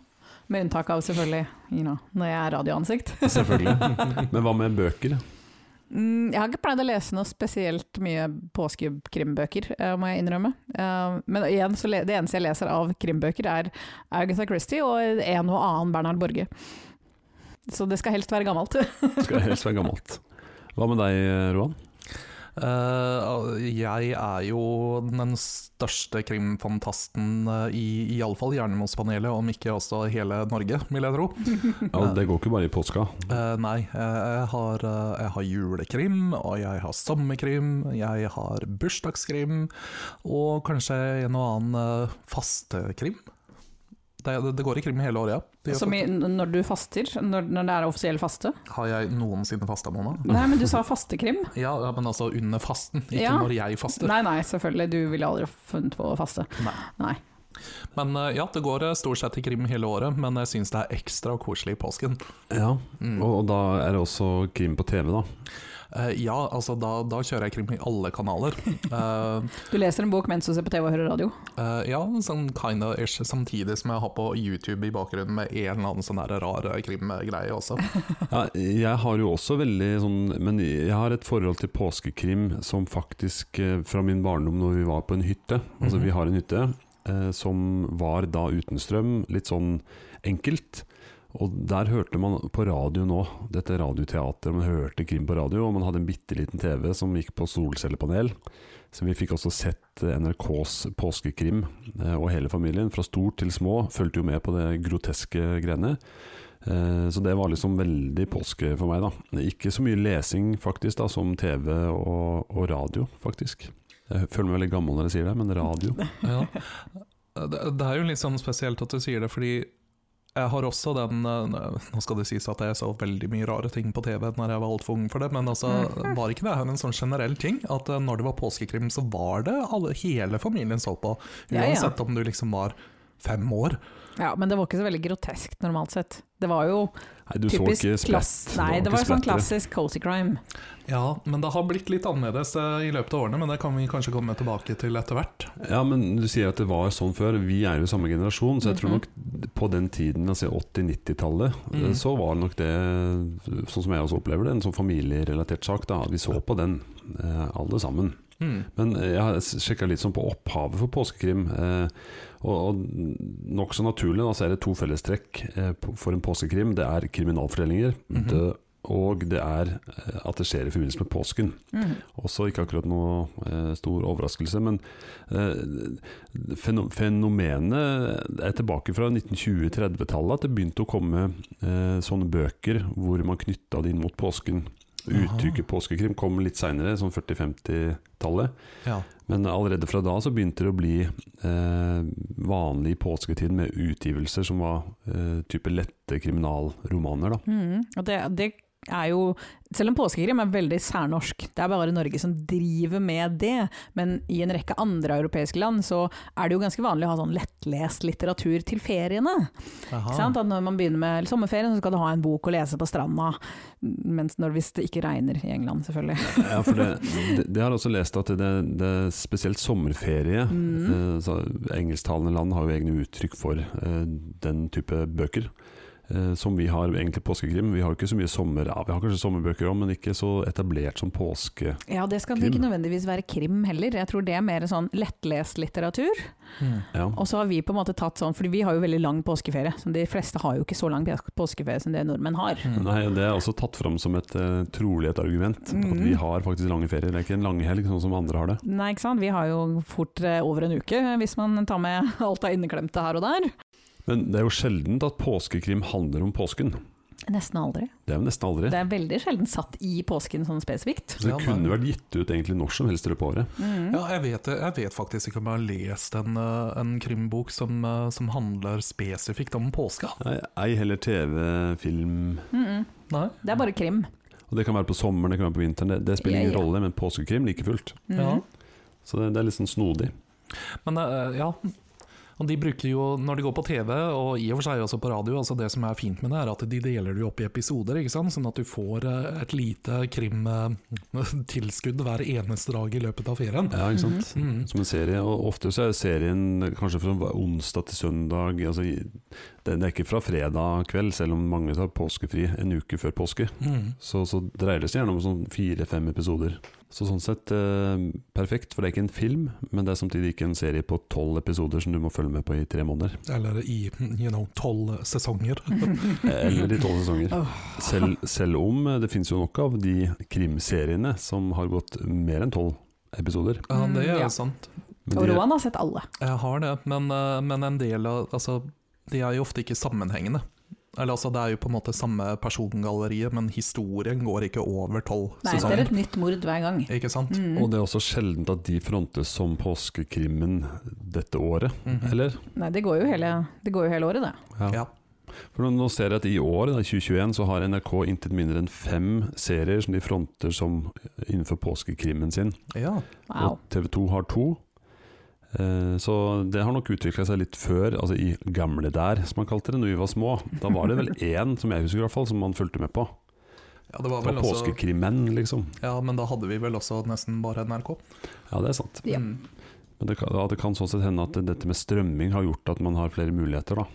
[SPEAKER 3] Med unntak av selvfølgelig you know, når jeg er radioansikt.
[SPEAKER 1] Selvfølgelig. Men hva med bøker?
[SPEAKER 3] Mm, Jeg har ikke pleid å lese noe spesielt mye påskekrimbøker, eh, må jeg innrømme. Eh, Men igjen, det eneste jeg leser av krimbøker er Agatha Christie og en og annen Bernhard Borge. Så det skal helst være gammelt.
[SPEAKER 1] det Skal helst være gammelt. Hva med deg, Roan?
[SPEAKER 2] Eh, jeg er jo den største krimfantasten uh, i iallfall Hjernemålspanelet, om ikke også hele Norge, vil jeg tro.
[SPEAKER 1] Ja, det går ikke bare i påska.
[SPEAKER 2] Eh, nei, eh, jeg har, eh, jeg har julekrim, og jeg har sommerkrim, jeg har bursdagskrim, og kanskje en og annen fastekrim. Det, det, det går i krim hele året, ja.
[SPEAKER 3] Som i, når du faster, når, når det er offisiell faste.
[SPEAKER 2] Har jeg noensinne fasta, Mona?
[SPEAKER 3] Nei, men du sa fastekrim.
[SPEAKER 2] Ja, ja, men altså under fasten, ikke
[SPEAKER 3] Ja.
[SPEAKER 2] når jeg faster.
[SPEAKER 3] Nei, nei, selvfølgelig. Du ville aldri funnet på å faste.
[SPEAKER 2] Nei.
[SPEAKER 3] Nei.
[SPEAKER 2] Men eh, ja, det går eh, stort sett i krim hele året, men jeg syns det er ekstra koselig i påsken.
[SPEAKER 1] Ja,
[SPEAKER 2] Mm.
[SPEAKER 1] og, og da er det også krim på TV, da.
[SPEAKER 2] Eh, ja, altså da, da kjører jeg krim i alle kanaler. Uh,
[SPEAKER 3] Du leser en bok mens du ser på TV og hører radio.
[SPEAKER 2] Uh, ja, sånn kind of ish, samtidig som jeg har på YouTube i bakgrunnen med en eller annen sånn der rar krimgreie også.
[SPEAKER 1] Ja, jeg har jo også veldig sånn Men jeg har et forhold til påskekrim som faktisk fra min barndom når vi var på en hytte. Altså
[SPEAKER 2] Mhm.
[SPEAKER 1] vi har en hytte eh, som var da uten strøm, litt sånn enkelt. Og der hørte man på radio nå, dette radioteateret, man hørte krim på radio, og man hadde en bitte liten TV som gikk på solcellepanel. Så vi fikk også sett eh, NRKs påskekrim, eh, og hele familien, fra stort til små, fulgte jo med på det groteske greiene. Eh, Så det var liksom veldig påske for meg, da. Ikke så mye lesing faktisk, da, som TV og, og radio, faktisk. Jeg føler meg veldig gammel når jeg sier det, men radio.
[SPEAKER 2] Ja. Det er jo litt sånn spesielt at du sier det, fordi jeg har også den eh, Nå skal det sies at jeg så veldig mye rare ting på TV når jeg var altfor ung for det, men altså,
[SPEAKER 3] Mhm.
[SPEAKER 2] var ikke det her en sånn generell ting? At eh, når det var påskekrim, så var det alle, hele familien så på,
[SPEAKER 3] Ja, ja.
[SPEAKER 2] uansett om du liksom var fem år.
[SPEAKER 3] Ja, men det var ikke så veldig groteskt normalt sett. Det var jo
[SPEAKER 1] Nei, du så ikke splatt.
[SPEAKER 3] Nei, det var sånn klassisk cozy crime.
[SPEAKER 2] Ja, men det har blitt litt annerledes eh, i løpet av årene, men det kan vi kanskje komme tilbake til etter hvert.
[SPEAKER 1] Ja, men du sier at det var sånn før. Vi er jo samme generasjon, så jeg tror
[SPEAKER 3] Mhm.
[SPEAKER 1] nok på den tiden, altså 80-90-tallet,
[SPEAKER 2] Mm.
[SPEAKER 1] så var nok det, sånn som jeg også opplever det, en sånn familierelatert sak. da Vi så på den, eh, alle sammen.
[SPEAKER 2] Mm.
[SPEAKER 1] Men eh, jeg har sjekka litt sånn på opphavet for påskekrim. Eh, og, og nokså naturlig da, så er det to fellestrekk eh, for en påskekrim. Det er kriminalfortellinger,
[SPEAKER 2] -hmm.
[SPEAKER 1] det, og det er eh, at det skjer i forbindelse med påsken.
[SPEAKER 3] Mm.
[SPEAKER 1] Også ikke akkurat noe eh, stor overraskelse, men eh, fenomenet er tilbake fra 1920-30-tallet. At det begynte å komme eh, sånne bøker hvor man knytta det inn mot påsken. Uttrykket påskekrim kom litt seinere, sånn 40-50-tallet.
[SPEAKER 2] Ja.
[SPEAKER 1] Men allerede fra da så begynte det å bli eh, vanlig i påsketiden med utgivelser som var eh, type lette kriminalromaner. Da.
[SPEAKER 3] Mm. Og det, det er jo Selv om påskekrim er veldig særnorsk, det er bare Norge som driver med det. Men i en rekke andre europeiske land så er det jo ganske vanlig å ha sånn lettlest litteratur til feriene. Sant? At når man begynner med sommerferien, så skal du ha en bok å lese på stranda. Mens når, hvis det ikke regner i England, selvfølgelig.
[SPEAKER 1] Ja, for det, det, det har også lest at det, det er spesielt sommerferie.
[SPEAKER 3] Mm.
[SPEAKER 1] Eh, så engelsktalende land har jo egne uttrykk for eh, den type bøker. Eh, som vi har egentlig påskekrim. Vi har jo ikke så mye sommer... Ja, vi har kanskje sommerbøker òg, men ikke så etablert som påskekrim.
[SPEAKER 3] Ja, det skal ikke nødvendigvis være krim heller. Jeg tror det er mer sånn lettlest litteratur.
[SPEAKER 2] Mm.
[SPEAKER 3] Og så har vi på en måte tatt sånn, for vi har jo veldig lang påskeferie. Så de fleste har jo ikke så lang påskeferie som det nordmenn har.
[SPEAKER 2] Mm.
[SPEAKER 1] Nei, Det er også tatt fram som et uh, trolig et argument. At
[SPEAKER 3] Mhm.
[SPEAKER 1] vi har faktisk lange ferier. Det er ikke en langhelg sånn som andre har det.
[SPEAKER 3] Nei, ikke sant. Vi har jo fort uh, over en uke, hvis man tar med alt av inneklemte her og der.
[SPEAKER 1] Men det er jo sjeldent at påskekrim handler om påsken.
[SPEAKER 3] Nesten aldri.
[SPEAKER 1] Det er jo nesten aldri.
[SPEAKER 3] Det er veldig sjelden satt i påsken sånn spesifikt.
[SPEAKER 1] Så det
[SPEAKER 2] Ja,
[SPEAKER 1] kunne vært gitt ut egentlig når som helst i løpet av året.
[SPEAKER 3] Mm.
[SPEAKER 2] Ja, jeg vet, jeg vet faktisk ikke om jeg har lest en, eh, en krimbok som, eh, som handler spesifikt om påska.
[SPEAKER 1] Nei, Ei heller TV, film
[SPEAKER 3] mm
[SPEAKER 2] Nei?
[SPEAKER 3] Det er bare krim.
[SPEAKER 1] Og Det kan være på sommeren, det kan være på vinteren. Det, det spiller ingen
[SPEAKER 3] ja.
[SPEAKER 1] rolle, men påskekrim like fullt.
[SPEAKER 3] Mhm.
[SPEAKER 2] Ja.
[SPEAKER 1] Så det, det er litt sånn snodig.
[SPEAKER 2] Men eh, ja Og de bruker jo, når de går på TV, og i og for seg også på radio, altså det som er fint med det, er at de deler det opp i episoder, ikke sant? sånn at du får eh, et lite krimtilskudd hver eneste dag i løpet av ferien.
[SPEAKER 1] Ja, ikke sant?
[SPEAKER 2] Mm.
[SPEAKER 1] Som en serie, og ofte så er serien kanskje fra onsdag til søndag. Altså, det er ikke fra fredag kveld, selv om mange tar påskefri en uke før påske.
[SPEAKER 2] Mm.
[SPEAKER 1] Så, så dreier det seg gjerne om sånn fire-fem episoder. Så sånn sett eh, perfekt, for det er ikke en film, men det er samtidig ikke en serie på tolv episoder som du må følge med på i tre måneder.
[SPEAKER 2] Eller i you know, tolv sesonger.
[SPEAKER 1] Eller i tolv sesonger.
[SPEAKER 3] Sel,
[SPEAKER 1] Selv, om det finnes jo nok av de krimseriene som har gått mer enn tolv episoder.
[SPEAKER 2] Ja, det er
[SPEAKER 3] jo ja.
[SPEAKER 2] sant.
[SPEAKER 3] Og Roan har sett alle.
[SPEAKER 2] Jeg har det, men, eh, men en del av altså, De er jo ofte ikke sammenhengende. Eller altså, Det er jo på en måte samme persongalleriet, men historien går ikke over tolv
[SPEAKER 3] Nei, det er et nytt mord hver gang.
[SPEAKER 2] Ikke sant?
[SPEAKER 3] Mm.
[SPEAKER 1] Og det er også sjeldent at de frontes som påskekrimmen dette året,
[SPEAKER 2] Mhm.
[SPEAKER 1] eller?
[SPEAKER 3] Nei, det går jo hele, det går jo hele året, det.
[SPEAKER 2] Ja.
[SPEAKER 1] For nå, nå ser jeg at i år, da, 2021, så har NRK intet mindre enn fem serier som de fronter som innenfor påskekrimmen sin.
[SPEAKER 2] ja.
[SPEAKER 3] Wow.
[SPEAKER 1] Og TV 2 har to. Eh, så det har nok utvikla seg litt før, altså i gamle der, som man kalte det, når vi var små. Da var det vel én, som jeg husker i hvert fall, som man fulgte med på.
[SPEAKER 2] ja, det var vel også
[SPEAKER 1] påskekrimmen, liksom.
[SPEAKER 2] Ja, men da hadde vi vel også nesten bare NRK.
[SPEAKER 1] Ja, det er sant.
[SPEAKER 3] Ja.
[SPEAKER 2] Mm.
[SPEAKER 1] Men det kan, ja, det kan sånn sett hende at dette med strømming har gjort at man har flere muligheter, da.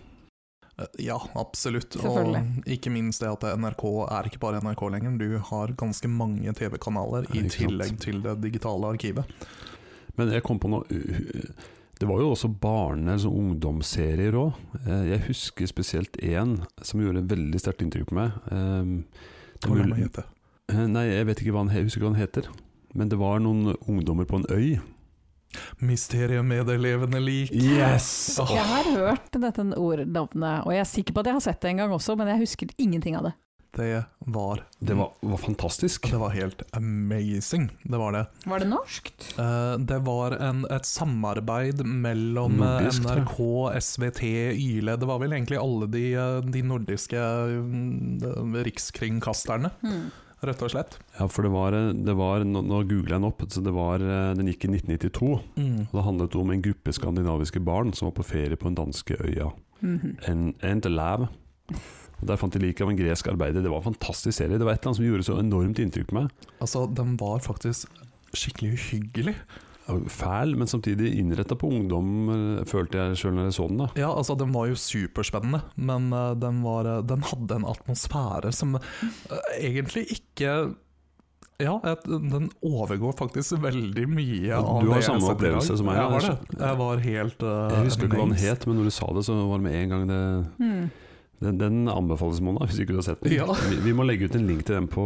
[SPEAKER 2] Eh, Ja, absolutt. Og ikke minst det at NRK er ikke bare NRK lenger. Du har ganske mange TV-kanaler i
[SPEAKER 1] sant.
[SPEAKER 2] tillegg til det digitale arkivet.
[SPEAKER 1] Men jeg kom på noe Det var jo også barne- eller sånn ungdomsserier òg. Jeg husker spesielt én som gjorde veldig sterkt inntrykk på meg. Eh, det er
[SPEAKER 2] Hva meg gjette?
[SPEAKER 1] Eh, Nei, jeg vet ikke hva han, jeg husker ikke hva han heter. Men det var noen ungdommer på en øy.
[SPEAKER 2] Mysteriet med det levende lik.
[SPEAKER 1] Yes!
[SPEAKER 2] Oh.
[SPEAKER 3] Jeg har hørt dette ordnavnet, og jeg er sikker på at jeg har sett det en gang også, men jeg husker ingenting av det.
[SPEAKER 2] Det var
[SPEAKER 1] Det var, var fantastisk.
[SPEAKER 2] Det var helt amazing, det var det.
[SPEAKER 3] Var det norskt?
[SPEAKER 2] Eh, det var en, et samarbeid mellom eh,
[SPEAKER 1] Nordisk.
[SPEAKER 2] NRK, SVT, Yle Det var vel egentlig alle de, eh, de nordiske mm, de rikskringkasterne,
[SPEAKER 3] Hmm.
[SPEAKER 2] rett og slett.
[SPEAKER 1] Ja, for det var, det var Nå, nå googler jeg den opp. Så det var, eh, den gikk i 1992. Og det handlet om en gruppe skandinaviske barn som var på ferie på den danske øya
[SPEAKER 3] Mhm.
[SPEAKER 1] en, Entelav. Og Der fant de liket av en gresk arbeider. Det var en fantastisk serie. Det var et eller annet som gjorde så enormt inntrykk på meg.
[SPEAKER 2] Altså, den var faktisk skikkelig uhyggelig.
[SPEAKER 1] Fæl, men samtidig innretta på ungdom, eh, følte jeg sjøl når jeg så den. da
[SPEAKER 2] Ja, altså, den var jo superspennende, men eh, den, var, eh, den hadde en atmosfære som egentlig ikke ja, den overgår faktisk veldig mye
[SPEAKER 1] av
[SPEAKER 2] av
[SPEAKER 1] du har
[SPEAKER 2] det
[SPEAKER 1] samme opplevelse som meg,
[SPEAKER 2] Jeg det. Jeg var helt uh,
[SPEAKER 1] Jeg husker ikke hva den het, men når du sa det, så var det med en gang det
[SPEAKER 3] Hmm.
[SPEAKER 1] Den, den anbefales, Mona, hvis ikke du har sett den.
[SPEAKER 2] Ja.
[SPEAKER 1] Vi, vi må legge ut en link til den på,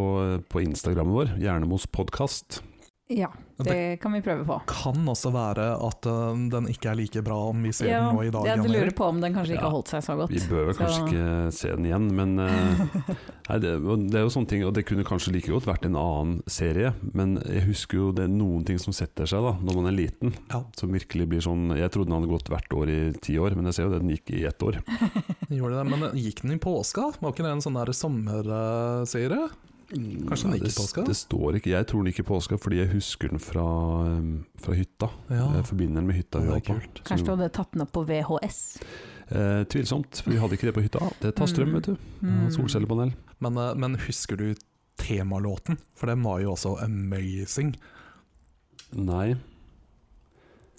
[SPEAKER 1] på Instagrammen vår, Hjernemos podkast.
[SPEAKER 3] Ja, det kan vi prøve på.
[SPEAKER 2] Kan også være at eh, den ikke er like bra om vi ser
[SPEAKER 3] Ja,
[SPEAKER 2] den nå i dag.
[SPEAKER 3] jeg
[SPEAKER 2] du
[SPEAKER 3] lurer på om den kanskje ikke
[SPEAKER 1] Ja.
[SPEAKER 3] har holdt seg så godt.
[SPEAKER 1] Vi bør vel kanskje
[SPEAKER 3] Så-
[SPEAKER 1] ikke se den igjen, men eh, nei, det, det er jo sånne ting, og det kunne kanskje like godt vært en annen serie, men jeg husker jo det er noen ting som setter seg da, når man er liten.
[SPEAKER 2] Ja.
[SPEAKER 1] Som virkelig blir sånn Jeg trodde den hadde gått hvert år i ti år, men jeg ser jo det, den gikk i ett år.
[SPEAKER 2] Gjorde det, Men gikk den i påska? Var ikke det en sånn der sommerserie? Kanskje den gikk i
[SPEAKER 1] det,
[SPEAKER 2] påska?
[SPEAKER 1] Det står ikke, Jeg tror den gikk i påska fordi jeg husker den fra, eh, fra hytta.
[SPEAKER 2] Ja,
[SPEAKER 1] Jeg forbinder den med hytta vi
[SPEAKER 2] det
[SPEAKER 1] var
[SPEAKER 2] er
[SPEAKER 1] på.
[SPEAKER 2] kult.
[SPEAKER 3] Kanskje du hadde tatt den opp på VHS?
[SPEAKER 1] Eh, tvilsomt, for vi hadde ikke det på hytta. Det tar strøm,
[SPEAKER 3] Mm.
[SPEAKER 1] vet du.
[SPEAKER 3] Mm.
[SPEAKER 1] Solcellepanel.
[SPEAKER 2] Men, eh, men husker du temalåten? For den var jo også amazing.
[SPEAKER 1] Nei.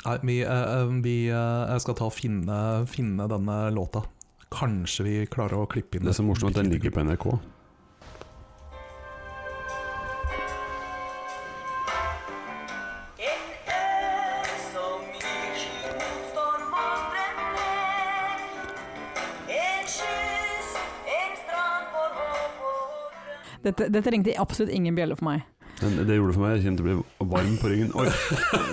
[SPEAKER 2] Nei, vi, eh, eh, vi skal ta og finne, finne denne låta. Kanskje vi klarer å klippe inn
[SPEAKER 1] Det er så morsomt at den ligger på NRK.
[SPEAKER 3] Dette, dette ringte absolutt ingen bjelle for meg.
[SPEAKER 1] Men det gjorde det for meg. Jeg kjente det ble varm på ryggen. Oi,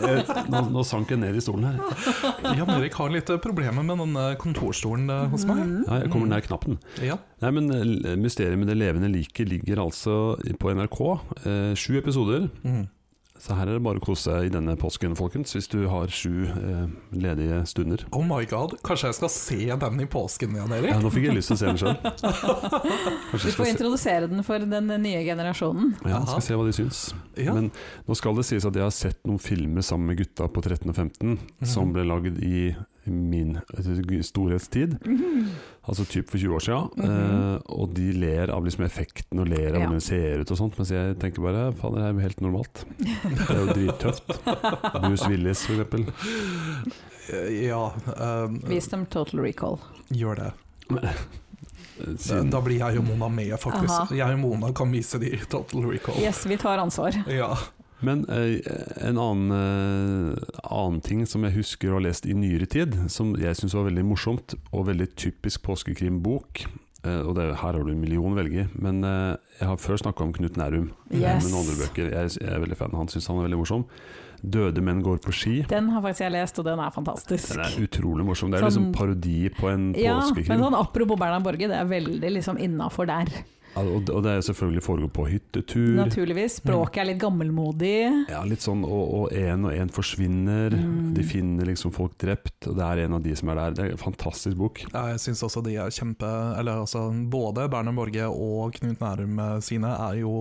[SPEAKER 1] jeg, nå, nå sank jeg ned i stolen her.
[SPEAKER 2] Jan Erik har litt eh, problemer med denne kontorstolen eh, hos meg.
[SPEAKER 1] Ja, jeg kommer nær knappen.
[SPEAKER 2] Ja.
[SPEAKER 1] Nei, men eh, Mysteriet med det levende liket ligger altså på NRK. Eh, sju episoder.
[SPEAKER 2] Mm.
[SPEAKER 1] Så her er det bare å kose seg i denne påsken, folkens. Hvis du har sju eh, ledige stunder.
[SPEAKER 2] Oh my god, kanskje jeg skal se den i påsken, igjen, Erik?
[SPEAKER 1] Ja, nå fikk jeg lyst til å se den sjøl.
[SPEAKER 3] Du får introdusere den for den nye generasjonen.
[SPEAKER 1] ja, skal se hva de syns.
[SPEAKER 2] Ja.
[SPEAKER 1] Men nå skal det sies at jeg har sett noen filmer sammen med gutta på 13 og 15 som ble lagd i min storhetstid, storhetstid.
[SPEAKER 3] -hmm.
[SPEAKER 1] Altså typ for 20 år siden.
[SPEAKER 3] Mhm.
[SPEAKER 1] eh, og de ler av liksom effekten og ler av
[SPEAKER 3] Ja.
[SPEAKER 1] hvordan det ser ut og sånt, mens jeg tenker bare faen, det er jo helt normalt. Det er jo drittøft. Bruce Willis, for eksempel.
[SPEAKER 2] Eh, Ja, um,
[SPEAKER 3] Vis dem Total Recall.
[SPEAKER 2] gjør det.
[SPEAKER 1] Eh,
[SPEAKER 2] Da,
[SPEAKER 1] Siden,
[SPEAKER 2] da blir jeg og Mona med, faktisk.
[SPEAKER 3] Aha.
[SPEAKER 2] Jeg og Mona kan vise de Total Recall.
[SPEAKER 3] Yes, vi tar ansvar.
[SPEAKER 2] Ja.
[SPEAKER 1] Men eh, en annen, eh, annen ting som jeg husker å ha lest i nyere tid, som jeg syns var veldig morsomt, og veldig typisk påskekrimbok eh, og det, Her har du en million å velge i, men eh, jeg har før snakka om Knut Nærum.
[SPEAKER 3] Yes.
[SPEAKER 1] Med noen andre bøker. Jeg, jeg er veldig fan. Han syns han er veldig morsom. 'Døde menn går på ski'.
[SPEAKER 3] Den har faktisk jeg lest, og den er fantastisk.
[SPEAKER 1] Den er utrolig morsom. Det er
[SPEAKER 3] Sånn-
[SPEAKER 1] liksom parodi på en påskekrim.
[SPEAKER 3] Ja, men sånn apropos Bernhard Borge, det er veldig liksom innafor der.
[SPEAKER 1] Og, det er selvfølgelig foregår på hyttetur.
[SPEAKER 3] Naturligvis. Språket er litt gammelmodig.
[SPEAKER 1] Ja, litt sånn, og, én en og en forsvinner.
[SPEAKER 3] Mm.
[SPEAKER 1] De finner liksom folk drept, og det er en av de som er der. Det er en fantastisk bok.
[SPEAKER 2] Ja, Jeg syns også de er kjempe Eller altså, både Bernhard Borge og Knut Nærum eh, sine er jo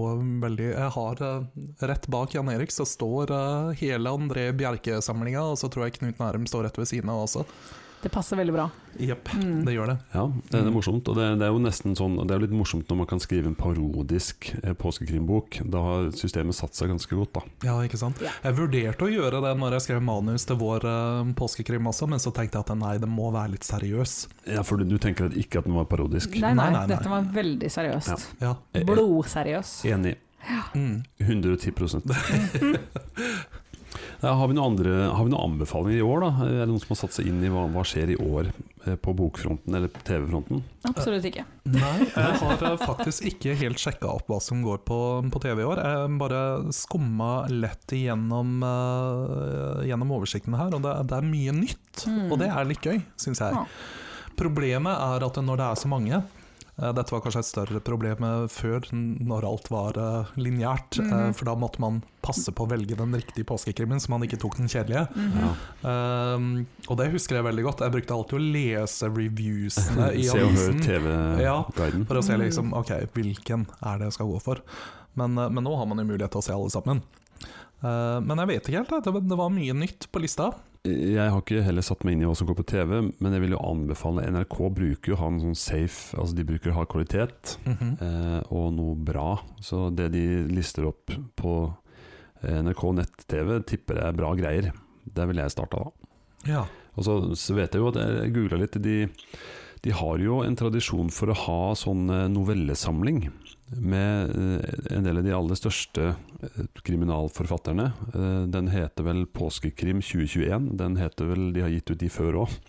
[SPEAKER 2] veldig Jeg har eh, Rett bak Jan Erik så står eh, hele André Bjerke-samlinga, og så tror jeg Knut Nærum står rett ved siden av også.
[SPEAKER 3] Det passer veldig bra.
[SPEAKER 2] Jepp,
[SPEAKER 3] Mm.
[SPEAKER 2] det gjør det.
[SPEAKER 1] Ja, det er morsomt. Og det, det er jo nesten sånn det er jo litt morsomt når man kan skrive en parodisk eh, påskekrimbok. Da har systemet satt seg ganske godt, da.
[SPEAKER 2] Ja, ikke sant?
[SPEAKER 3] Ja.
[SPEAKER 2] Jeg vurderte å gjøre det når jeg skrev manus til vår eh, påskekrim også, men så tenkte jeg at nei, det må være litt seriøs.
[SPEAKER 1] Ja, For du, du tenker at ikke at den var parodisk?
[SPEAKER 3] Nei, nei,
[SPEAKER 2] Nei, nei,
[SPEAKER 3] dette var veldig seriøst.
[SPEAKER 1] Ja.
[SPEAKER 2] Ja.
[SPEAKER 1] Eh,
[SPEAKER 3] Blodseriøs.
[SPEAKER 1] Enig.
[SPEAKER 2] Mm.
[SPEAKER 1] 110 ja, har, vi noen andre, har vi noen anbefalinger i år, da? Er det noen som har satt seg inn i hva, hva skjer i år eh, på bokfronten eller TV-fronten?
[SPEAKER 3] Absolutt ikke.
[SPEAKER 2] Nei, jeg har eh, faktisk ikke helt sjekka opp hva som går på, på TV i år. Jeg bare skumma lett igjennom eh, gjennom oversikten her, og det, det er mye nytt.
[SPEAKER 3] Mm.
[SPEAKER 2] Og det er litt gøy, syns jeg.
[SPEAKER 3] Ja.
[SPEAKER 2] Problemet er at når det er så mange eh, dette var kanskje et større problem eh, før, når alt var uh, lineært. Mm
[SPEAKER 3] -hmm.
[SPEAKER 2] for da måtte man passe på å velge den riktige påskekrimmen, så man ikke tok den kjedelige.
[SPEAKER 3] Mhm.
[SPEAKER 1] Ja.
[SPEAKER 2] Um, og det husker jeg veldig godt. Jeg brukte alltid å lese reviewsene i
[SPEAKER 1] Se og hør
[SPEAKER 2] avisen.
[SPEAKER 1] TV-guiden.
[SPEAKER 2] For å se liksom, ok, hvilken er det jeg skal gå for. Men, eh, men nå har man jo mulighet til å se alle sammen. Uh, men jeg vet ikke helt, det, var- det var mye nytt på lista.
[SPEAKER 1] Jeg har ikke heller satt meg inn i hva som går på TV, men jeg vil jo anbefale NRK bruker jo ha en sånn safe Altså de bruker å ha kvalitet
[SPEAKER 2] -hmm.
[SPEAKER 1] eh, og noe bra. Så det de lister opp på eh, NRK nett-TV, tipper jeg er bra greier. Der ville jeg starta, da.
[SPEAKER 2] Ja.
[SPEAKER 1] Og så, så vet jeg jo at jeg googla litt. De, de har jo en tradisjon for å ha sånn eh, novellesamling med eh, en del av de aller største eh, kriminalforfatterne. Den heter vel Påskekrim 2021. Den heter vel, De har gitt ut de før òg.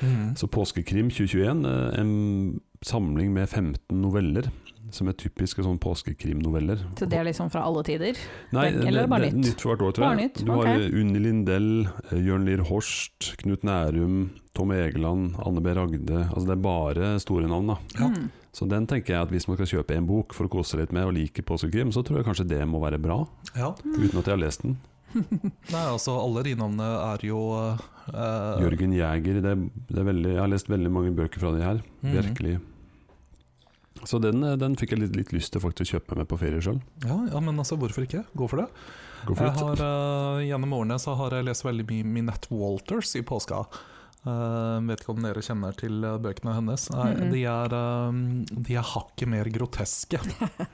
[SPEAKER 2] Mm.
[SPEAKER 1] Så Påskekrim 2021, eh, en samling med 15 noveller. Som er typiske sånn påskekrimnoveller.
[SPEAKER 3] Så det er liksom fra alle tider?
[SPEAKER 1] Nei,
[SPEAKER 3] Det- eller bare
[SPEAKER 1] det er
[SPEAKER 3] nytt?
[SPEAKER 1] nytt for hvert år, tror
[SPEAKER 3] Bare
[SPEAKER 1] jeg.
[SPEAKER 3] nytt,
[SPEAKER 1] Du har
[SPEAKER 3] ok.
[SPEAKER 1] eh, Unni Lindell, eh, Jørn Lier Horst, Knut Nærum, Tom Egeland, Anne B. Ragde. Altså det er bare store navn, da.
[SPEAKER 2] Ja.
[SPEAKER 3] Mm.
[SPEAKER 1] Så den tenker jeg at hvis man skal kjøpe en bok for å kose seg litt med og liker påskekrim, så tror jeg kanskje det må være bra,
[SPEAKER 2] ja.
[SPEAKER 1] uten at jeg har lest den.
[SPEAKER 2] Nei, altså alle de navnene er jo eh,
[SPEAKER 1] Jørgen Jæger, det, er- det er veldig, jeg har lest veldig mange bøker fra de her.
[SPEAKER 2] Mm.
[SPEAKER 1] Virkelig. Så den, eh, den fikk jeg litt, litt lyst til faktisk å kjøpe meg med på ferie sjøl.
[SPEAKER 2] ja, ja, men altså, hvorfor ikke? Gå for det.
[SPEAKER 1] Gå for
[SPEAKER 2] Jeg har, uh, gjennom årene så har jeg lest veldig mye Minette Walters i påska. Uh, vet ikke om dere kjenner til bøkene hennes. Nei,
[SPEAKER 3] -hmm.
[SPEAKER 2] de, er, uh, de er hakket mer groteske,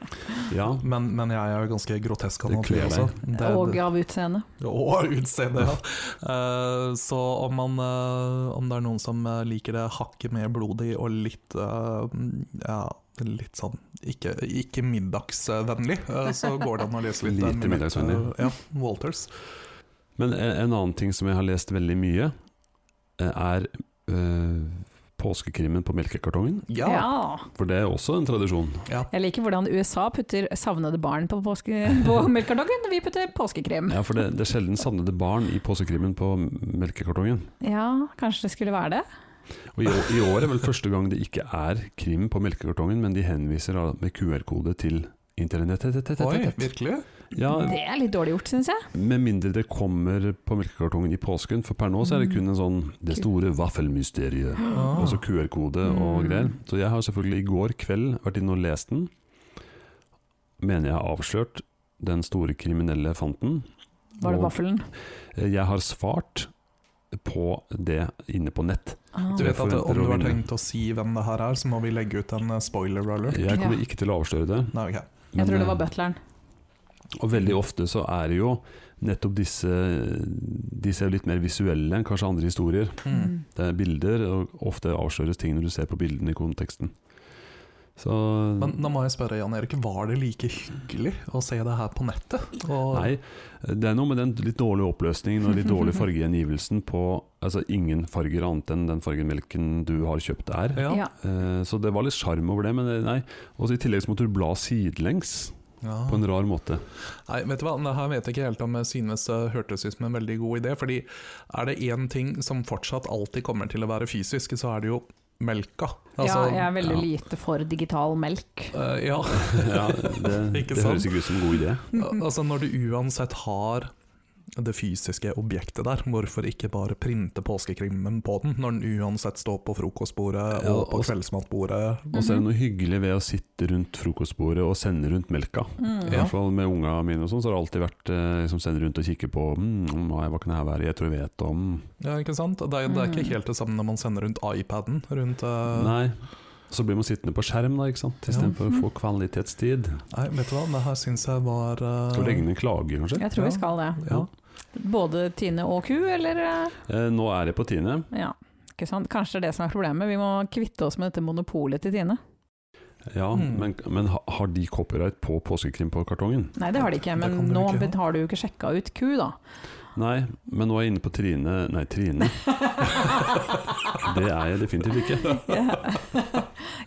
[SPEAKER 1] Ja,
[SPEAKER 2] men, men jeg er jo ganske grotesk av
[SPEAKER 1] Det
[SPEAKER 2] natur
[SPEAKER 1] kler
[SPEAKER 2] også.
[SPEAKER 1] deg.
[SPEAKER 2] Det-
[SPEAKER 3] Og av utseende.
[SPEAKER 2] Og utseende, ja. Uh, så om, man, uh, om det er noen som liker det hakket mer blodig og litt Ja, litt sånn ikke, ikke middagsvennlig, eh, så går det an å lese litt. eh,
[SPEAKER 1] Lite middagsvennlig.
[SPEAKER 2] Ja, Walters.
[SPEAKER 1] Men en, en annen ting som jeg har lest veldig mye, eh, er øh, påskekrimmen på melkekartongen.
[SPEAKER 2] Ja.
[SPEAKER 3] Ja.
[SPEAKER 1] For det er også en tradisjon.
[SPEAKER 3] Jeg liker hvordan USA putter savnede barn på, påske, på melkekartongen. Vi putter påskekrim.
[SPEAKER 1] Ja, for det, det er sjelden savnede barn i påskekrimmen på melkekartongen.
[SPEAKER 3] Ja, kanskje det skulle være det?
[SPEAKER 1] Og i, år- I år er vel første gang det ikke er krim på melkekartongen, men de henviser da med QR-kode til internettet.
[SPEAKER 2] Oi, virkelig?
[SPEAKER 1] Ja,
[SPEAKER 3] Det er litt dårlig gjort, syns jeg.
[SPEAKER 1] med mindre det kommer på melkekartongen i påsken, for per nå så er det kun en sånn Det store vaffelmysteriet.
[SPEAKER 2] Ah.
[SPEAKER 1] altså QR-kode og
[SPEAKER 3] Mm.
[SPEAKER 1] greier. Så jeg har selvfølgelig i går kveld vært inne og lest den. Mener jeg har avslørt den store kriminelle fanten.
[SPEAKER 3] Var det vaffelen?
[SPEAKER 1] Jeg har svart på det inne på nett.
[SPEAKER 3] Ah.
[SPEAKER 2] Du vet at Om du har tenkt å si hvem det her er, så må vi legge ut en eh, spoiler alert.
[SPEAKER 1] Jeg kommer
[SPEAKER 3] Ja.
[SPEAKER 1] ikke til å avsløre det.
[SPEAKER 2] Nei, ok.
[SPEAKER 3] Jeg tror det var
[SPEAKER 1] eh,
[SPEAKER 3] butleren.
[SPEAKER 1] Og veldig ofte så er det jo nettopp disse Disse er jo litt mer visuelle enn kanskje andre historier.
[SPEAKER 2] Mm.
[SPEAKER 1] Det er bilder, og ofte avsløres ting når du ser på bildene i konteksten. Så
[SPEAKER 2] Men da må jeg spørre, Jan Erik, var det like hyggelig å se det her på nettet? Og,
[SPEAKER 1] Nei, det er noe med den litt dårlige oppløsningen og litt dårlig fargegjengivelsen på Altså ingen farger annet enn den fargen melken du har kjøpt er.
[SPEAKER 2] Ja.
[SPEAKER 1] Eh, Så det var litt sjarm over det, men det- nei. Og i tillegg så måtte du bla sidelengs
[SPEAKER 2] Ja.
[SPEAKER 1] på en rar måte.
[SPEAKER 2] Nei, vet du hva, det her vet jeg ikke helt om jeg synes det hørtes ut som en veldig god idé. Fordi er det én ting som fortsatt alltid kommer til å være fysisk, så er det jo melka.
[SPEAKER 3] ja, jeg er veldig
[SPEAKER 1] ja.
[SPEAKER 3] lite for digital melk.
[SPEAKER 2] Uh, ja.
[SPEAKER 1] Ja, det, det høres ikke ut som en god idé.
[SPEAKER 2] altså Når du uansett har det fysiske objektet der, hvorfor ikke bare printe påskekrimmen på den, når den uansett står på frokostbordet
[SPEAKER 1] Ja,
[SPEAKER 2] og på kveldsmatbordet?
[SPEAKER 1] Og så er det noe hyggelig ved å sitte rundt frokostbordet og sende rundt melka. I
[SPEAKER 3] Mm.
[SPEAKER 2] I
[SPEAKER 1] hvert fall med unga mine og sånn, så har det alltid vært eh, liksom sende rundt og kikke på mm, nei, hva kan det her være, jeg tror jeg vet om
[SPEAKER 2] Ja, ikke sant? Det er, det er ikke
[SPEAKER 3] Mm.
[SPEAKER 2] helt det samme når man sender rundt iPaden. Rundt, uh...
[SPEAKER 1] Nei. Så blir man sittende på skjerm da, ikke sant,
[SPEAKER 2] Ja.
[SPEAKER 1] istedenfor å få kvalitetstid.
[SPEAKER 2] nei, vet du hva, det her syns jeg var uh...
[SPEAKER 1] Skal vi legge inn en klage, kanskje?
[SPEAKER 3] Jeg tror
[SPEAKER 2] Ja.
[SPEAKER 3] vi skal det.
[SPEAKER 1] Ja.
[SPEAKER 3] Både Tine og ku, eller? eh,
[SPEAKER 1] nå er det på Tine.
[SPEAKER 3] Ja, ikke sant. Kanskje det er det som er problemet. Vi må kvitte oss med dette monopolet til Tine.
[SPEAKER 1] Ja,
[SPEAKER 2] Mm.
[SPEAKER 1] men, men har de copyright på påskekrim på kartongen?
[SPEAKER 3] Nei, det har de ikke, men nå
[SPEAKER 2] ikke
[SPEAKER 3] ja. har du jo ikke sjekka ut ku, da.
[SPEAKER 1] Nei, men nå er jeg inne på Trine Nei, Trine. Det er jeg definitivt ikke.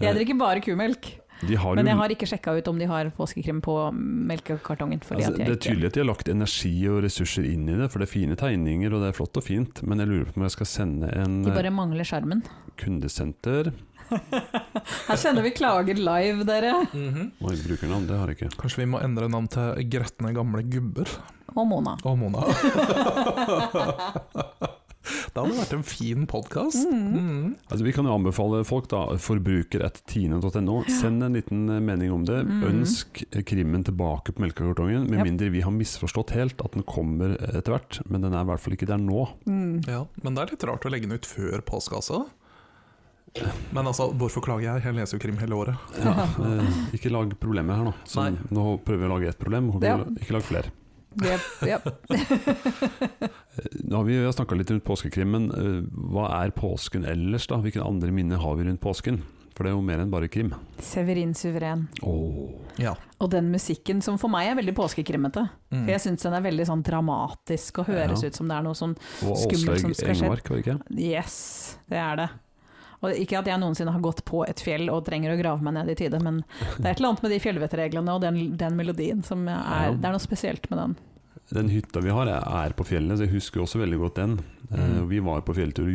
[SPEAKER 3] Jeg drikker bare kumelk, men jeg har ikke sjekka ut om de har påskekrim på melkekartongen. Fordi
[SPEAKER 1] Altså,
[SPEAKER 3] at
[SPEAKER 1] det er tydelig at de har lagt energi og ressurser inn i det, for det er fine tegninger og det er flott og fint, men jeg lurer på om jeg skal sende en
[SPEAKER 3] De
[SPEAKER 1] eh,
[SPEAKER 3] bare mangler skjermen.
[SPEAKER 1] kundesenter
[SPEAKER 3] Her kjenner vi klager live, dere.
[SPEAKER 2] mhm.
[SPEAKER 1] Oi, brukernavn, det har jeg ikke.
[SPEAKER 2] Kanskje vi må endre navn til Gretne gamle gubber?
[SPEAKER 3] Og Mona.
[SPEAKER 2] Og Mona. det hadde vært en fin podkast.
[SPEAKER 3] Mm.
[SPEAKER 1] Altså, vi kan jo anbefale folk, da, forbruker.tine.no. Send en liten eh, mening om det.
[SPEAKER 3] Mm.
[SPEAKER 1] Ønsk eh, krimmen tilbake på melkekartongen, med
[SPEAKER 3] Yep.
[SPEAKER 1] mindre vi har misforstått helt at den kommer etter hvert, men den er i hvert fall ikke der nå.
[SPEAKER 3] Mm.
[SPEAKER 2] Ja, men det er litt rart å legge den ut før påske, altså. Men altså, hvorfor klager jeg? Jeg leser jo krim hele året.
[SPEAKER 1] Ja, eh, ikke lag problemer her nå. Så
[SPEAKER 2] Nei.
[SPEAKER 1] nå prøver vi å lage ett problem,
[SPEAKER 3] Ja.
[SPEAKER 1] ikke lag flere.
[SPEAKER 3] Yep, jep.
[SPEAKER 1] Nå har vi, snakka litt rundt påskekrim, men uh, hva er påsken ellers, da? Hvilke andre minner har vi rundt påsken? For det er jo mer enn bare krim.
[SPEAKER 3] Severin Suveren.
[SPEAKER 2] Ja.
[SPEAKER 3] Og den musikken som for meg er veldig påskekrimmete.
[SPEAKER 2] Mm.
[SPEAKER 3] For jeg syns den er veldig sånn dramatisk og høres
[SPEAKER 1] Ja.
[SPEAKER 3] ut som det er noe sånn Skummelt som skal skje.
[SPEAKER 1] Engmark, var det ikke?
[SPEAKER 3] Yes, det er det. Og ikke at jeg noensinne har gått på et fjell og trenger å grave meg ned i tide, men det er et eller annet med de fjellvettreglene og den, den melodien som er
[SPEAKER 1] Ja.
[SPEAKER 3] Det er noe spesielt med den.
[SPEAKER 1] Den hytta vi har, er- på fjellet, så jeg husker også veldig godt den. Eh,
[SPEAKER 2] Mm.
[SPEAKER 1] vi var på fjelltur.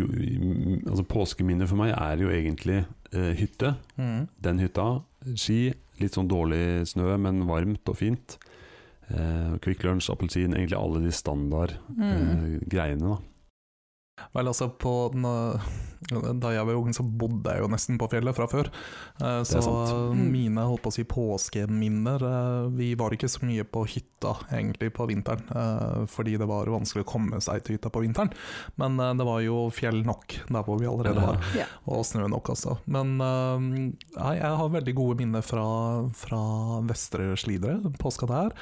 [SPEAKER 1] Altså Påskeminnet for meg er jo egentlig eh, hytte.
[SPEAKER 2] Mm.
[SPEAKER 1] Den hytta, ski, litt sånn dårlig snø, men varmt og fint. Eh, Kvikk Lunsj, appelsin, egentlig alle de standard
[SPEAKER 3] Mm.
[SPEAKER 1] eh, greiene. da
[SPEAKER 2] Vel, altså, på den, øh, da jeg var ung, så bodde jeg jo nesten på fjellet fra før. Eh, Så
[SPEAKER 3] Mm.
[SPEAKER 2] mine holdt på å si påskeminner Vi var ikke så mye på hytta egentlig på vinteren, fordi det var vanskelig å komme seg til hytta på vinteren. Men det var jo fjell nok der hvor vi allerede var.
[SPEAKER 3] Ja.
[SPEAKER 2] Og snø nok, altså. Men nei, jeg har veldig gode minner fra, fra Vestre Slidre, påska der.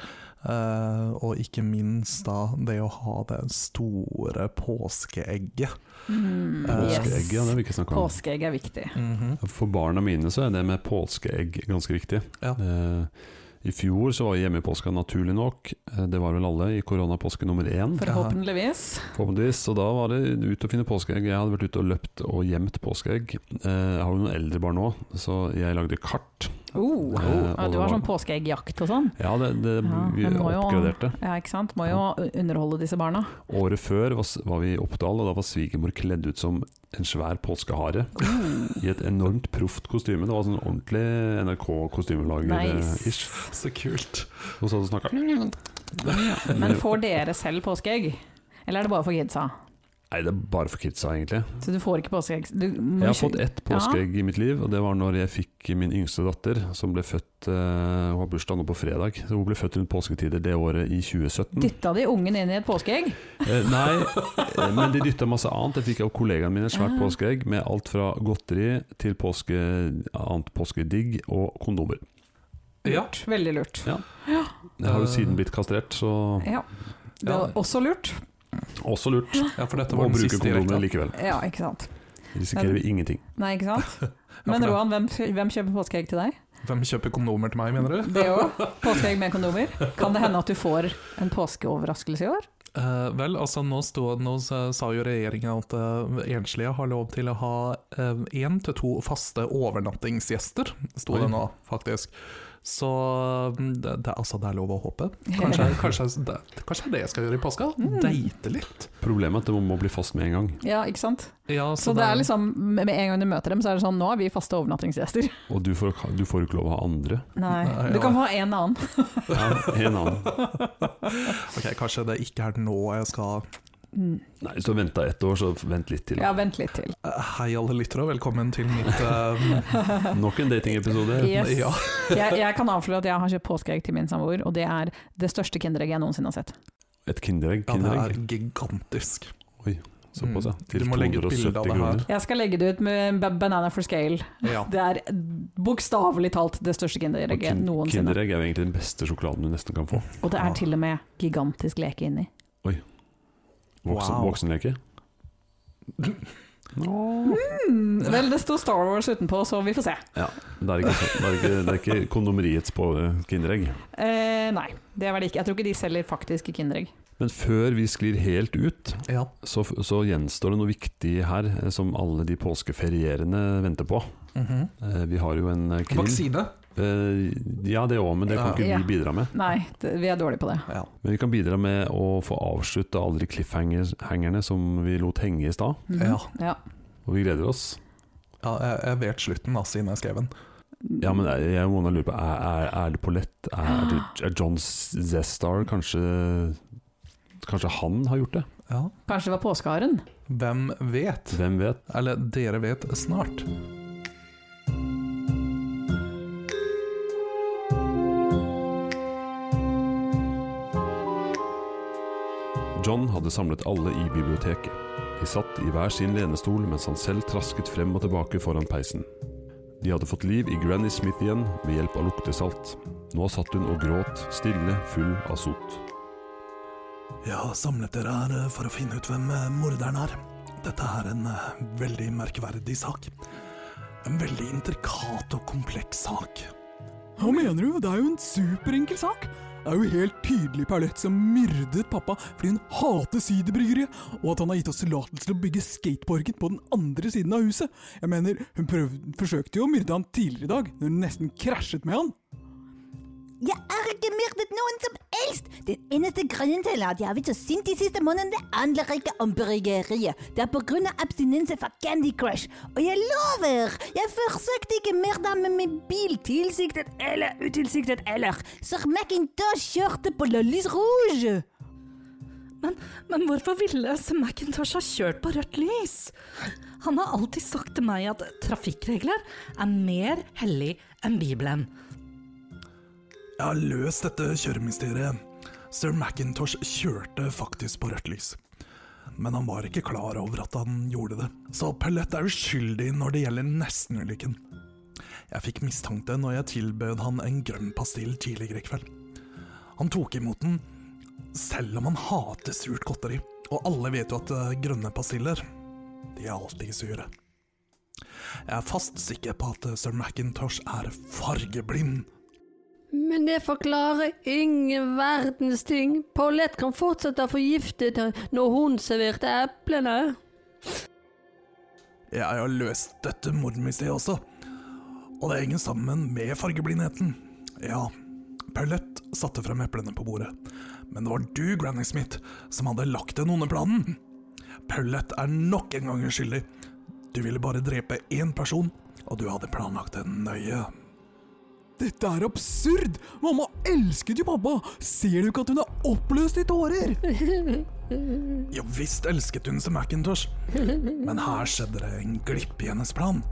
[SPEAKER 2] Eh, og ikke minst da det å ha det store påskeegget.
[SPEAKER 3] Mm,
[SPEAKER 1] Påskeegg, ja, det vil vi ikke snakke om.
[SPEAKER 3] Påskeegg er viktig.
[SPEAKER 2] Mhm.
[SPEAKER 1] For barna mine så er det med påskeegg ganske viktig.
[SPEAKER 2] Ja.
[SPEAKER 1] Uh, I fjor så var jeg hjemme i påska, naturlig nok. Eh, det var vel alle i koronapåske nummer én.
[SPEAKER 3] Forhåpentligvis.
[SPEAKER 1] Forhåpentligvis. Og da var det ut og finne påskeegg. Jeg hadde vært ute og løpt og gjemt påskeegg. Eh, jeg har jo noen eldre barn nå, så jeg lagde kart.
[SPEAKER 3] Oh,
[SPEAKER 1] Eh,
[SPEAKER 3] ja, du har sånn påskeeggjakt og sånn?
[SPEAKER 1] Ja, det, det,
[SPEAKER 3] Ja,
[SPEAKER 1] vi
[SPEAKER 3] må jo-
[SPEAKER 1] oppgraderte.
[SPEAKER 3] Ja, ikke sant? Må jo underholde disse barna.
[SPEAKER 1] Året før var, var vi i Oppdal, og da var svigermor kledd ut som en svær påskehare.
[SPEAKER 3] Oh.
[SPEAKER 1] I et enormt proft kostyme. Det var sånn ordentlig NRK-kostymelager-ish.
[SPEAKER 3] Nice.
[SPEAKER 2] Så kult.
[SPEAKER 1] Og så snakka
[SPEAKER 3] Men får dere selv påskeegg? Eller er det bare for kidsa?
[SPEAKER 1] Nei, det er bare for kidsa, egentlig.
[SPEAKER 3] Så du får ikke påskeegg? Du må
[SPEAKER 1] Jeg har fått ett påskeegg i mitt liv, og det var når jeg fikk min yngste datter, som ble født eh, Hun har bursdag nå på fredag, så hun ble født rundt påsketider det året i 2017.
[SPEAKER 3] Dytta de ungen inn i et påskeegg?
[SPEAKER 1] Eh, nei, eh, men de dytta masse annet. Jeg fikk av kollegaene mine et svært
[SPEAKER 3] ja.
[SPEAKER 1] påskeegg med alt fra godteri til påske, annet påskedigg og kondomer.
[SPEAKER 2] Ja.
[SPEAKER 3] Lurt. Veldig lurt.
[SPEAKER 1] Jeg har jo siden blitt kastrert, så
[SPEAKER 3] Ja. Det
[SPEAKER 2] Ja.
[SPEAKER 3] var også lurt.
[SPEAKER 1] Også lurt
[SPEAKER 2] ja, for dette var den
[SPEAKER 1] bruke
[SPEAKER 2] siste
[SPEAKER 1] kondomer
[SPEAKER 2] direkte.
[SPEAKER 1] likevel.
[SPEAKER 3] Ja, ikke sant.
[SPEAKER 1] Risikerer vi ingenting.
[SPEAKER 3] Nei, ikke sant? Men Roan, hvem, hvem kjøper påskeegg til deg?
[SPEAKER 2] Hvem kjøper kondomer til meg, mener du?
[SPEAKER 3] Det òg. Påskeegg med kondomer. Kan det hende at du får en påskeoverraskelse i år?
[SPEAKER 2] Uh, vel, altså nå, stod, nå sa sa jo regjeringen at uh, enslige har lov til å ha én til to faste overnattingsgjester, sto det nå, faktisk. Så mm, det, det, altså, det er lov å håpe. Kanskje, kanskje, det, kanskje det er det jeg skal gjøre i påska?
[SPEAKER 3] Mm.
[SPEAKER 2] Date litt.
[SPEAKER 1] Problemet er at det må bli fast med en gang.
[SPEAKER 3] Ja, ikke sant?
[SPEAKER 2] Ja,
[SPEAKER 3] Så det er liksom, med med en gang du møter dem, så er det sånn Nå er vi faste overnattingsgjester.
[SPEAKER 1] Og du får, du får ikke lov å ha andre.
[SPEAKER 3] Nei.
[SPEAKER 2] Nei,
[SPEAKER 3] Du kan få ha en annen.
[SPEAKER 1] Ja, en annen.
[SPEAKER 2] Ok, Kanskje det ikke er nå jeg skal
[SPEAKER 3] Mm.
[SPEAKER 1] Nei, Hvis du har venta ett år, så vent litt til.
[SPEAKER 3] Ja, vent litt til.
[SPEAKER 2] Eh, Hei alle lyttere, og velkommen til mitt um...
[SPEAKER 1] Nok en datingepisode.
[SPEAKER 3] Yes.
[SPEAKER 2] Ja.
[SPEAKER 3] Jeg, jeg kan avsløre at jeg har kjøpt påskeegg til min samboer, og det er det største kinderegget jeg noensinne har sett.
[SPEAKER 1] Et Kinderegg.
[SPEAKER 2] ja, det er
[SPEAKER 1] gigantisk.
[SPEAKER 2] gigantisk.
[SPEAKER 1] Såpass, ja.
[SPEAKER 2] Mm.
[SPEAKER 1] Til
[SPEAKER 2] Du må legge ut bilde
[SPEAKER 1] 270
[SPEAKER 2] av det her.
[SPEAKER 1] kroner.
[SPEAKER 3] Jeg skal legge det ut med ba- banana for scale.
[SPEAKER 2] Ja.
[SPEAKER 3] Det er bokstavelig talt det største kinderegget
[SPEAKER 1] kin
[SPEAKER 3] noensinne.
[SPEAKER 1] Kinderegg er jo egentlig den beste sjokoladen du nesten kan få.
[SPEAKER 3] Og det
[SPEAKER 2] Ja.
[SPEAKER 3] er til og med gigantisk leke inni.
[SPEAKER 1] Voksen,
[SPEAKER 2] Wow.
[SPEAKER 1] Voksenleke.
[SPEAKER 3] Mm, vel, det sto Star Wars utenpå, så vi får se.
[SPEAKER 1] Ja, det er ikke, det er ikke, det er ikke kondomeriets på eh, Kinderegg.
[SPEAKER 3] Eh, nei, det var det ikke. Jeg tror ikke de selger faktiske kinderegg.
[SPEAKER 1] Men før vi sklir helt ut,
[SPEAKER 2] ja.
[SPEAKER 1] så, så gjenstår det noe viktig her eh, som alle de påskeferierende venter på.
[SPEAKER 2] Mhm.
[SPEAKER 1] Eh, Vi har jo en krim.
[SPEAKER 2] Vaksine.
[SPEAKER 1] Eh, Ja, det òg, men det kan ikke
[SPEAKER 3] Ja.
[SPEAKER 1] vi bidra med.
[SPEAKER 3] Nei, det, vi er dårlige på det.
[SPEAKER 2] Ja.
[SPEAKER 1] Men vi kan bidra med å få avslutta alle de cliffhangerne som vi lot henge i stad.
[SPEAKER 3] Mhm.
[SPEAKER 2] Ja.
[SPEAKER 3] ja.
[SPEAKER 1] Og vi gleder oss.
[SPEAKER 2] ja, jeg, jeg vet slutten, da, siden jeg skrev den.
[SPEAKER 1] Ja, men jeg, jeg må lure på Er, er, er det Pollett? Er, er John Zestar kanskje Kanskje han har gjort det?
[SPEAKER 2] Ja.
[SPEAKER 3] Kanskje det var påskeharen?
[SPEAKER 2] Hvem vet?
[SPEAKER 1] Hvem vet?
[SPEAKER 2] Eller dere vet snart.
[SPEAKER 1] John hadde samlet alle i biblioteket. De satt i hver sin lenestol mens han selv trasket frem og tilbake foran peisen. De hadde fått liv i Granny Smith igjen ved hjelp av luktesalt. Nå satt hun og gråt, stille, full av sot.
[SPEAKER 8] Jeg har samlet dere her eh, for å finne ut hvem eh, morderen er. Dette er en eh, veldig merkverdig sak. En veldig intrikat og kompleks sak.
[SPEAKER 6] Hva mener du? Det er jo en superenkel sak. Det er jo helt tydelig Paulette som myrdet pappa fordi hun hater siderbryggeriet, og at han har gitt oss tillatelse til å bygge skateboarden på den andre siden av huset. Jeg mener, hun prøv, forsøkte jo å myrde han tidligere i dag, når hun nesten krasjet med han.
[SPEAKER 4] Jeg har ikke myrdet noen som helst! Den eneste grunnen til at jeg har vært så sint de siste månedene, handler ikke om bryggeriet. Det er av abstinense fra Candy Crush. Og jeg lover, jeg forsøkte ikke myrde ham med min bil, tilsiktet eller utilsiktet eller. Sir Macintosh kjørte på La Lys Rouge.
[SPEAKER 5] Men, men hvorfor ville Sir Macintosh ha kjørt på rødt lys? Han har alltid sagt til meg at trafikkregler er mer hellig enn Bibelen.
[SPEAKER 8] Jeg har løst dette kjøremysteriet. Sir Macintosh kjørte faktisk på rødt lys. Men han var ikke klar over at han gjorde det. Så Paulette er uskyldig når det gjelder nestenulykken. Jeg fikk mistanke når jeg tilbød han en grønn pastill tidligere i kveld. Han tok imot den, selv om han hater surt godteri. Og alle vet jo at eh, grønne pastiller, de er alltid sure. Jeg er fast sikker på at eh, Sir Macintosh er fargeblind.
[SPEAKER 7] Men det forklarer ingen verdens ting. Paulette kan fortsette å forgifte det når hun serverte eplene.
[SPEAKER 8] Jeg har løst dette mordmysteriet også, og det henger sammen med fargeblindheten. Ja, Paulette satte frem eplene på bordet, men det var du, Granny Smith, som hadde lagt den onde planen. Paulette er nok en gang uskyldig. Du ville bare drepe én person, og du hadde planlagt det nøye.
[SPEAKER 6] Dette er absurd! Mamma elsket jo pappa! Ser du ikke at hun er oppløst i tårer?
[SPEAKER 2] Ja visst elsket hun seg Macintosh, men her skjedde det en glipp i hennes plan.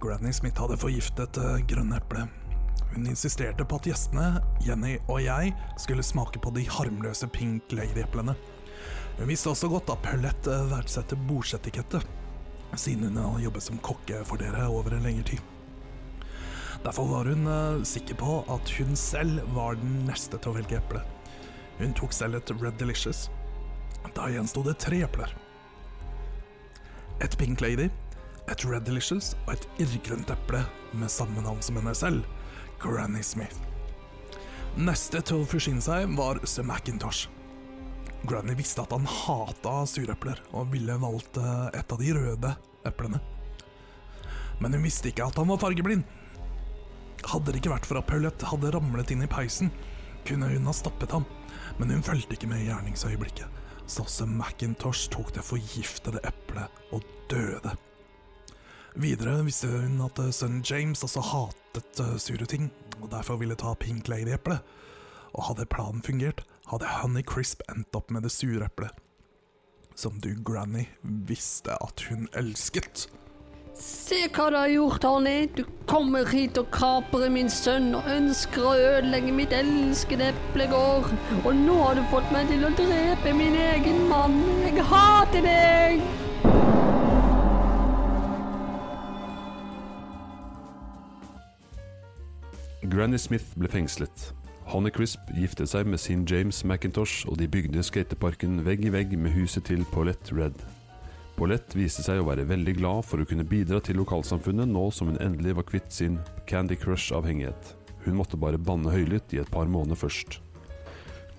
[SPEAKER 2] Granny Smith hadde forgiftet det grønne eplet. Hun insisterte på at gjestene, Jenny og jeg, skulle smake på de harmløse Pink Lady-eplene. Hun visste også godt at Paulette verdsetter bordsetikette, siden hun har jobbet som kokke for dere over en lengre tid. Derfor var hun uh, sikker på at hun selv var den neste til å velge eple. Hun tok selv et Red Delicious. Da gjensto det tre epler. Et Pink Lady, et Red Delicious og et irrgrønt eple med samme navn som henne selv, Granny Smith. Neste til å forsyne seg var Sir Macintosh. Granny visste at han hata surepler, og ville valgt eh, et av de røde eplene. Men hun visste ikke at han var fargeblind. Hadde det ikke vært for at Paulette hadde ramlet inn i peisen, kunne hun ha stoppet ham, men hun fulgte ikke med i gjerningsøyeblikket, så også Macintosh tok det forgiftede eplet og døde. Videre visste hun at eh, sønnen James også hatet eh, sure ting, og derfor ville ta Pink Lady-eplet. Og hadde planen fungert, hadde Honey Crisp endt opp med det sure eplet. Som du, Granny, visste at hun elsket.
[SPEAKER 7] Se hva du har gjort, Honey. Du kommer hit og kaprer min sønn og ønsker å ødelegge mitt elskede eplegård. Og nå har du fått meg til å drepe min egen mann. Jeg hater deg!
[SPEAKER 1] Granny Smith ble fengslet. Honeycrisp giftet seg med sin James McIntosh, og de bygde skateparken vegg i vegg med huset til Paulette Red. Paulette viste seg å være veldig glad for å kunne bidra til lokalsamfunnet nå som hun endelig var kvitt sin Candy Crush-avhengighet. Hun måtte bare banne høylytt i et par måneder først.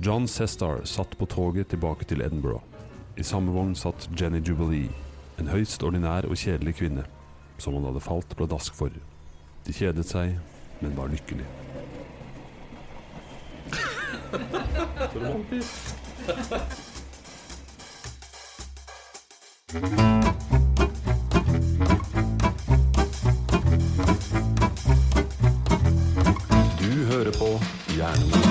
[SPEAKER 1] John Sestar satt på toget tilbake til Edinburgh. I samme vogn satt Jenny Jubilee, en høyst ordinær og kjedelig kvinne, som han hadde falt pladask for. De kjedet seg, men var lykkelige.
[SPEAKER 9] Så romantisk. Du hører på Jernbanen.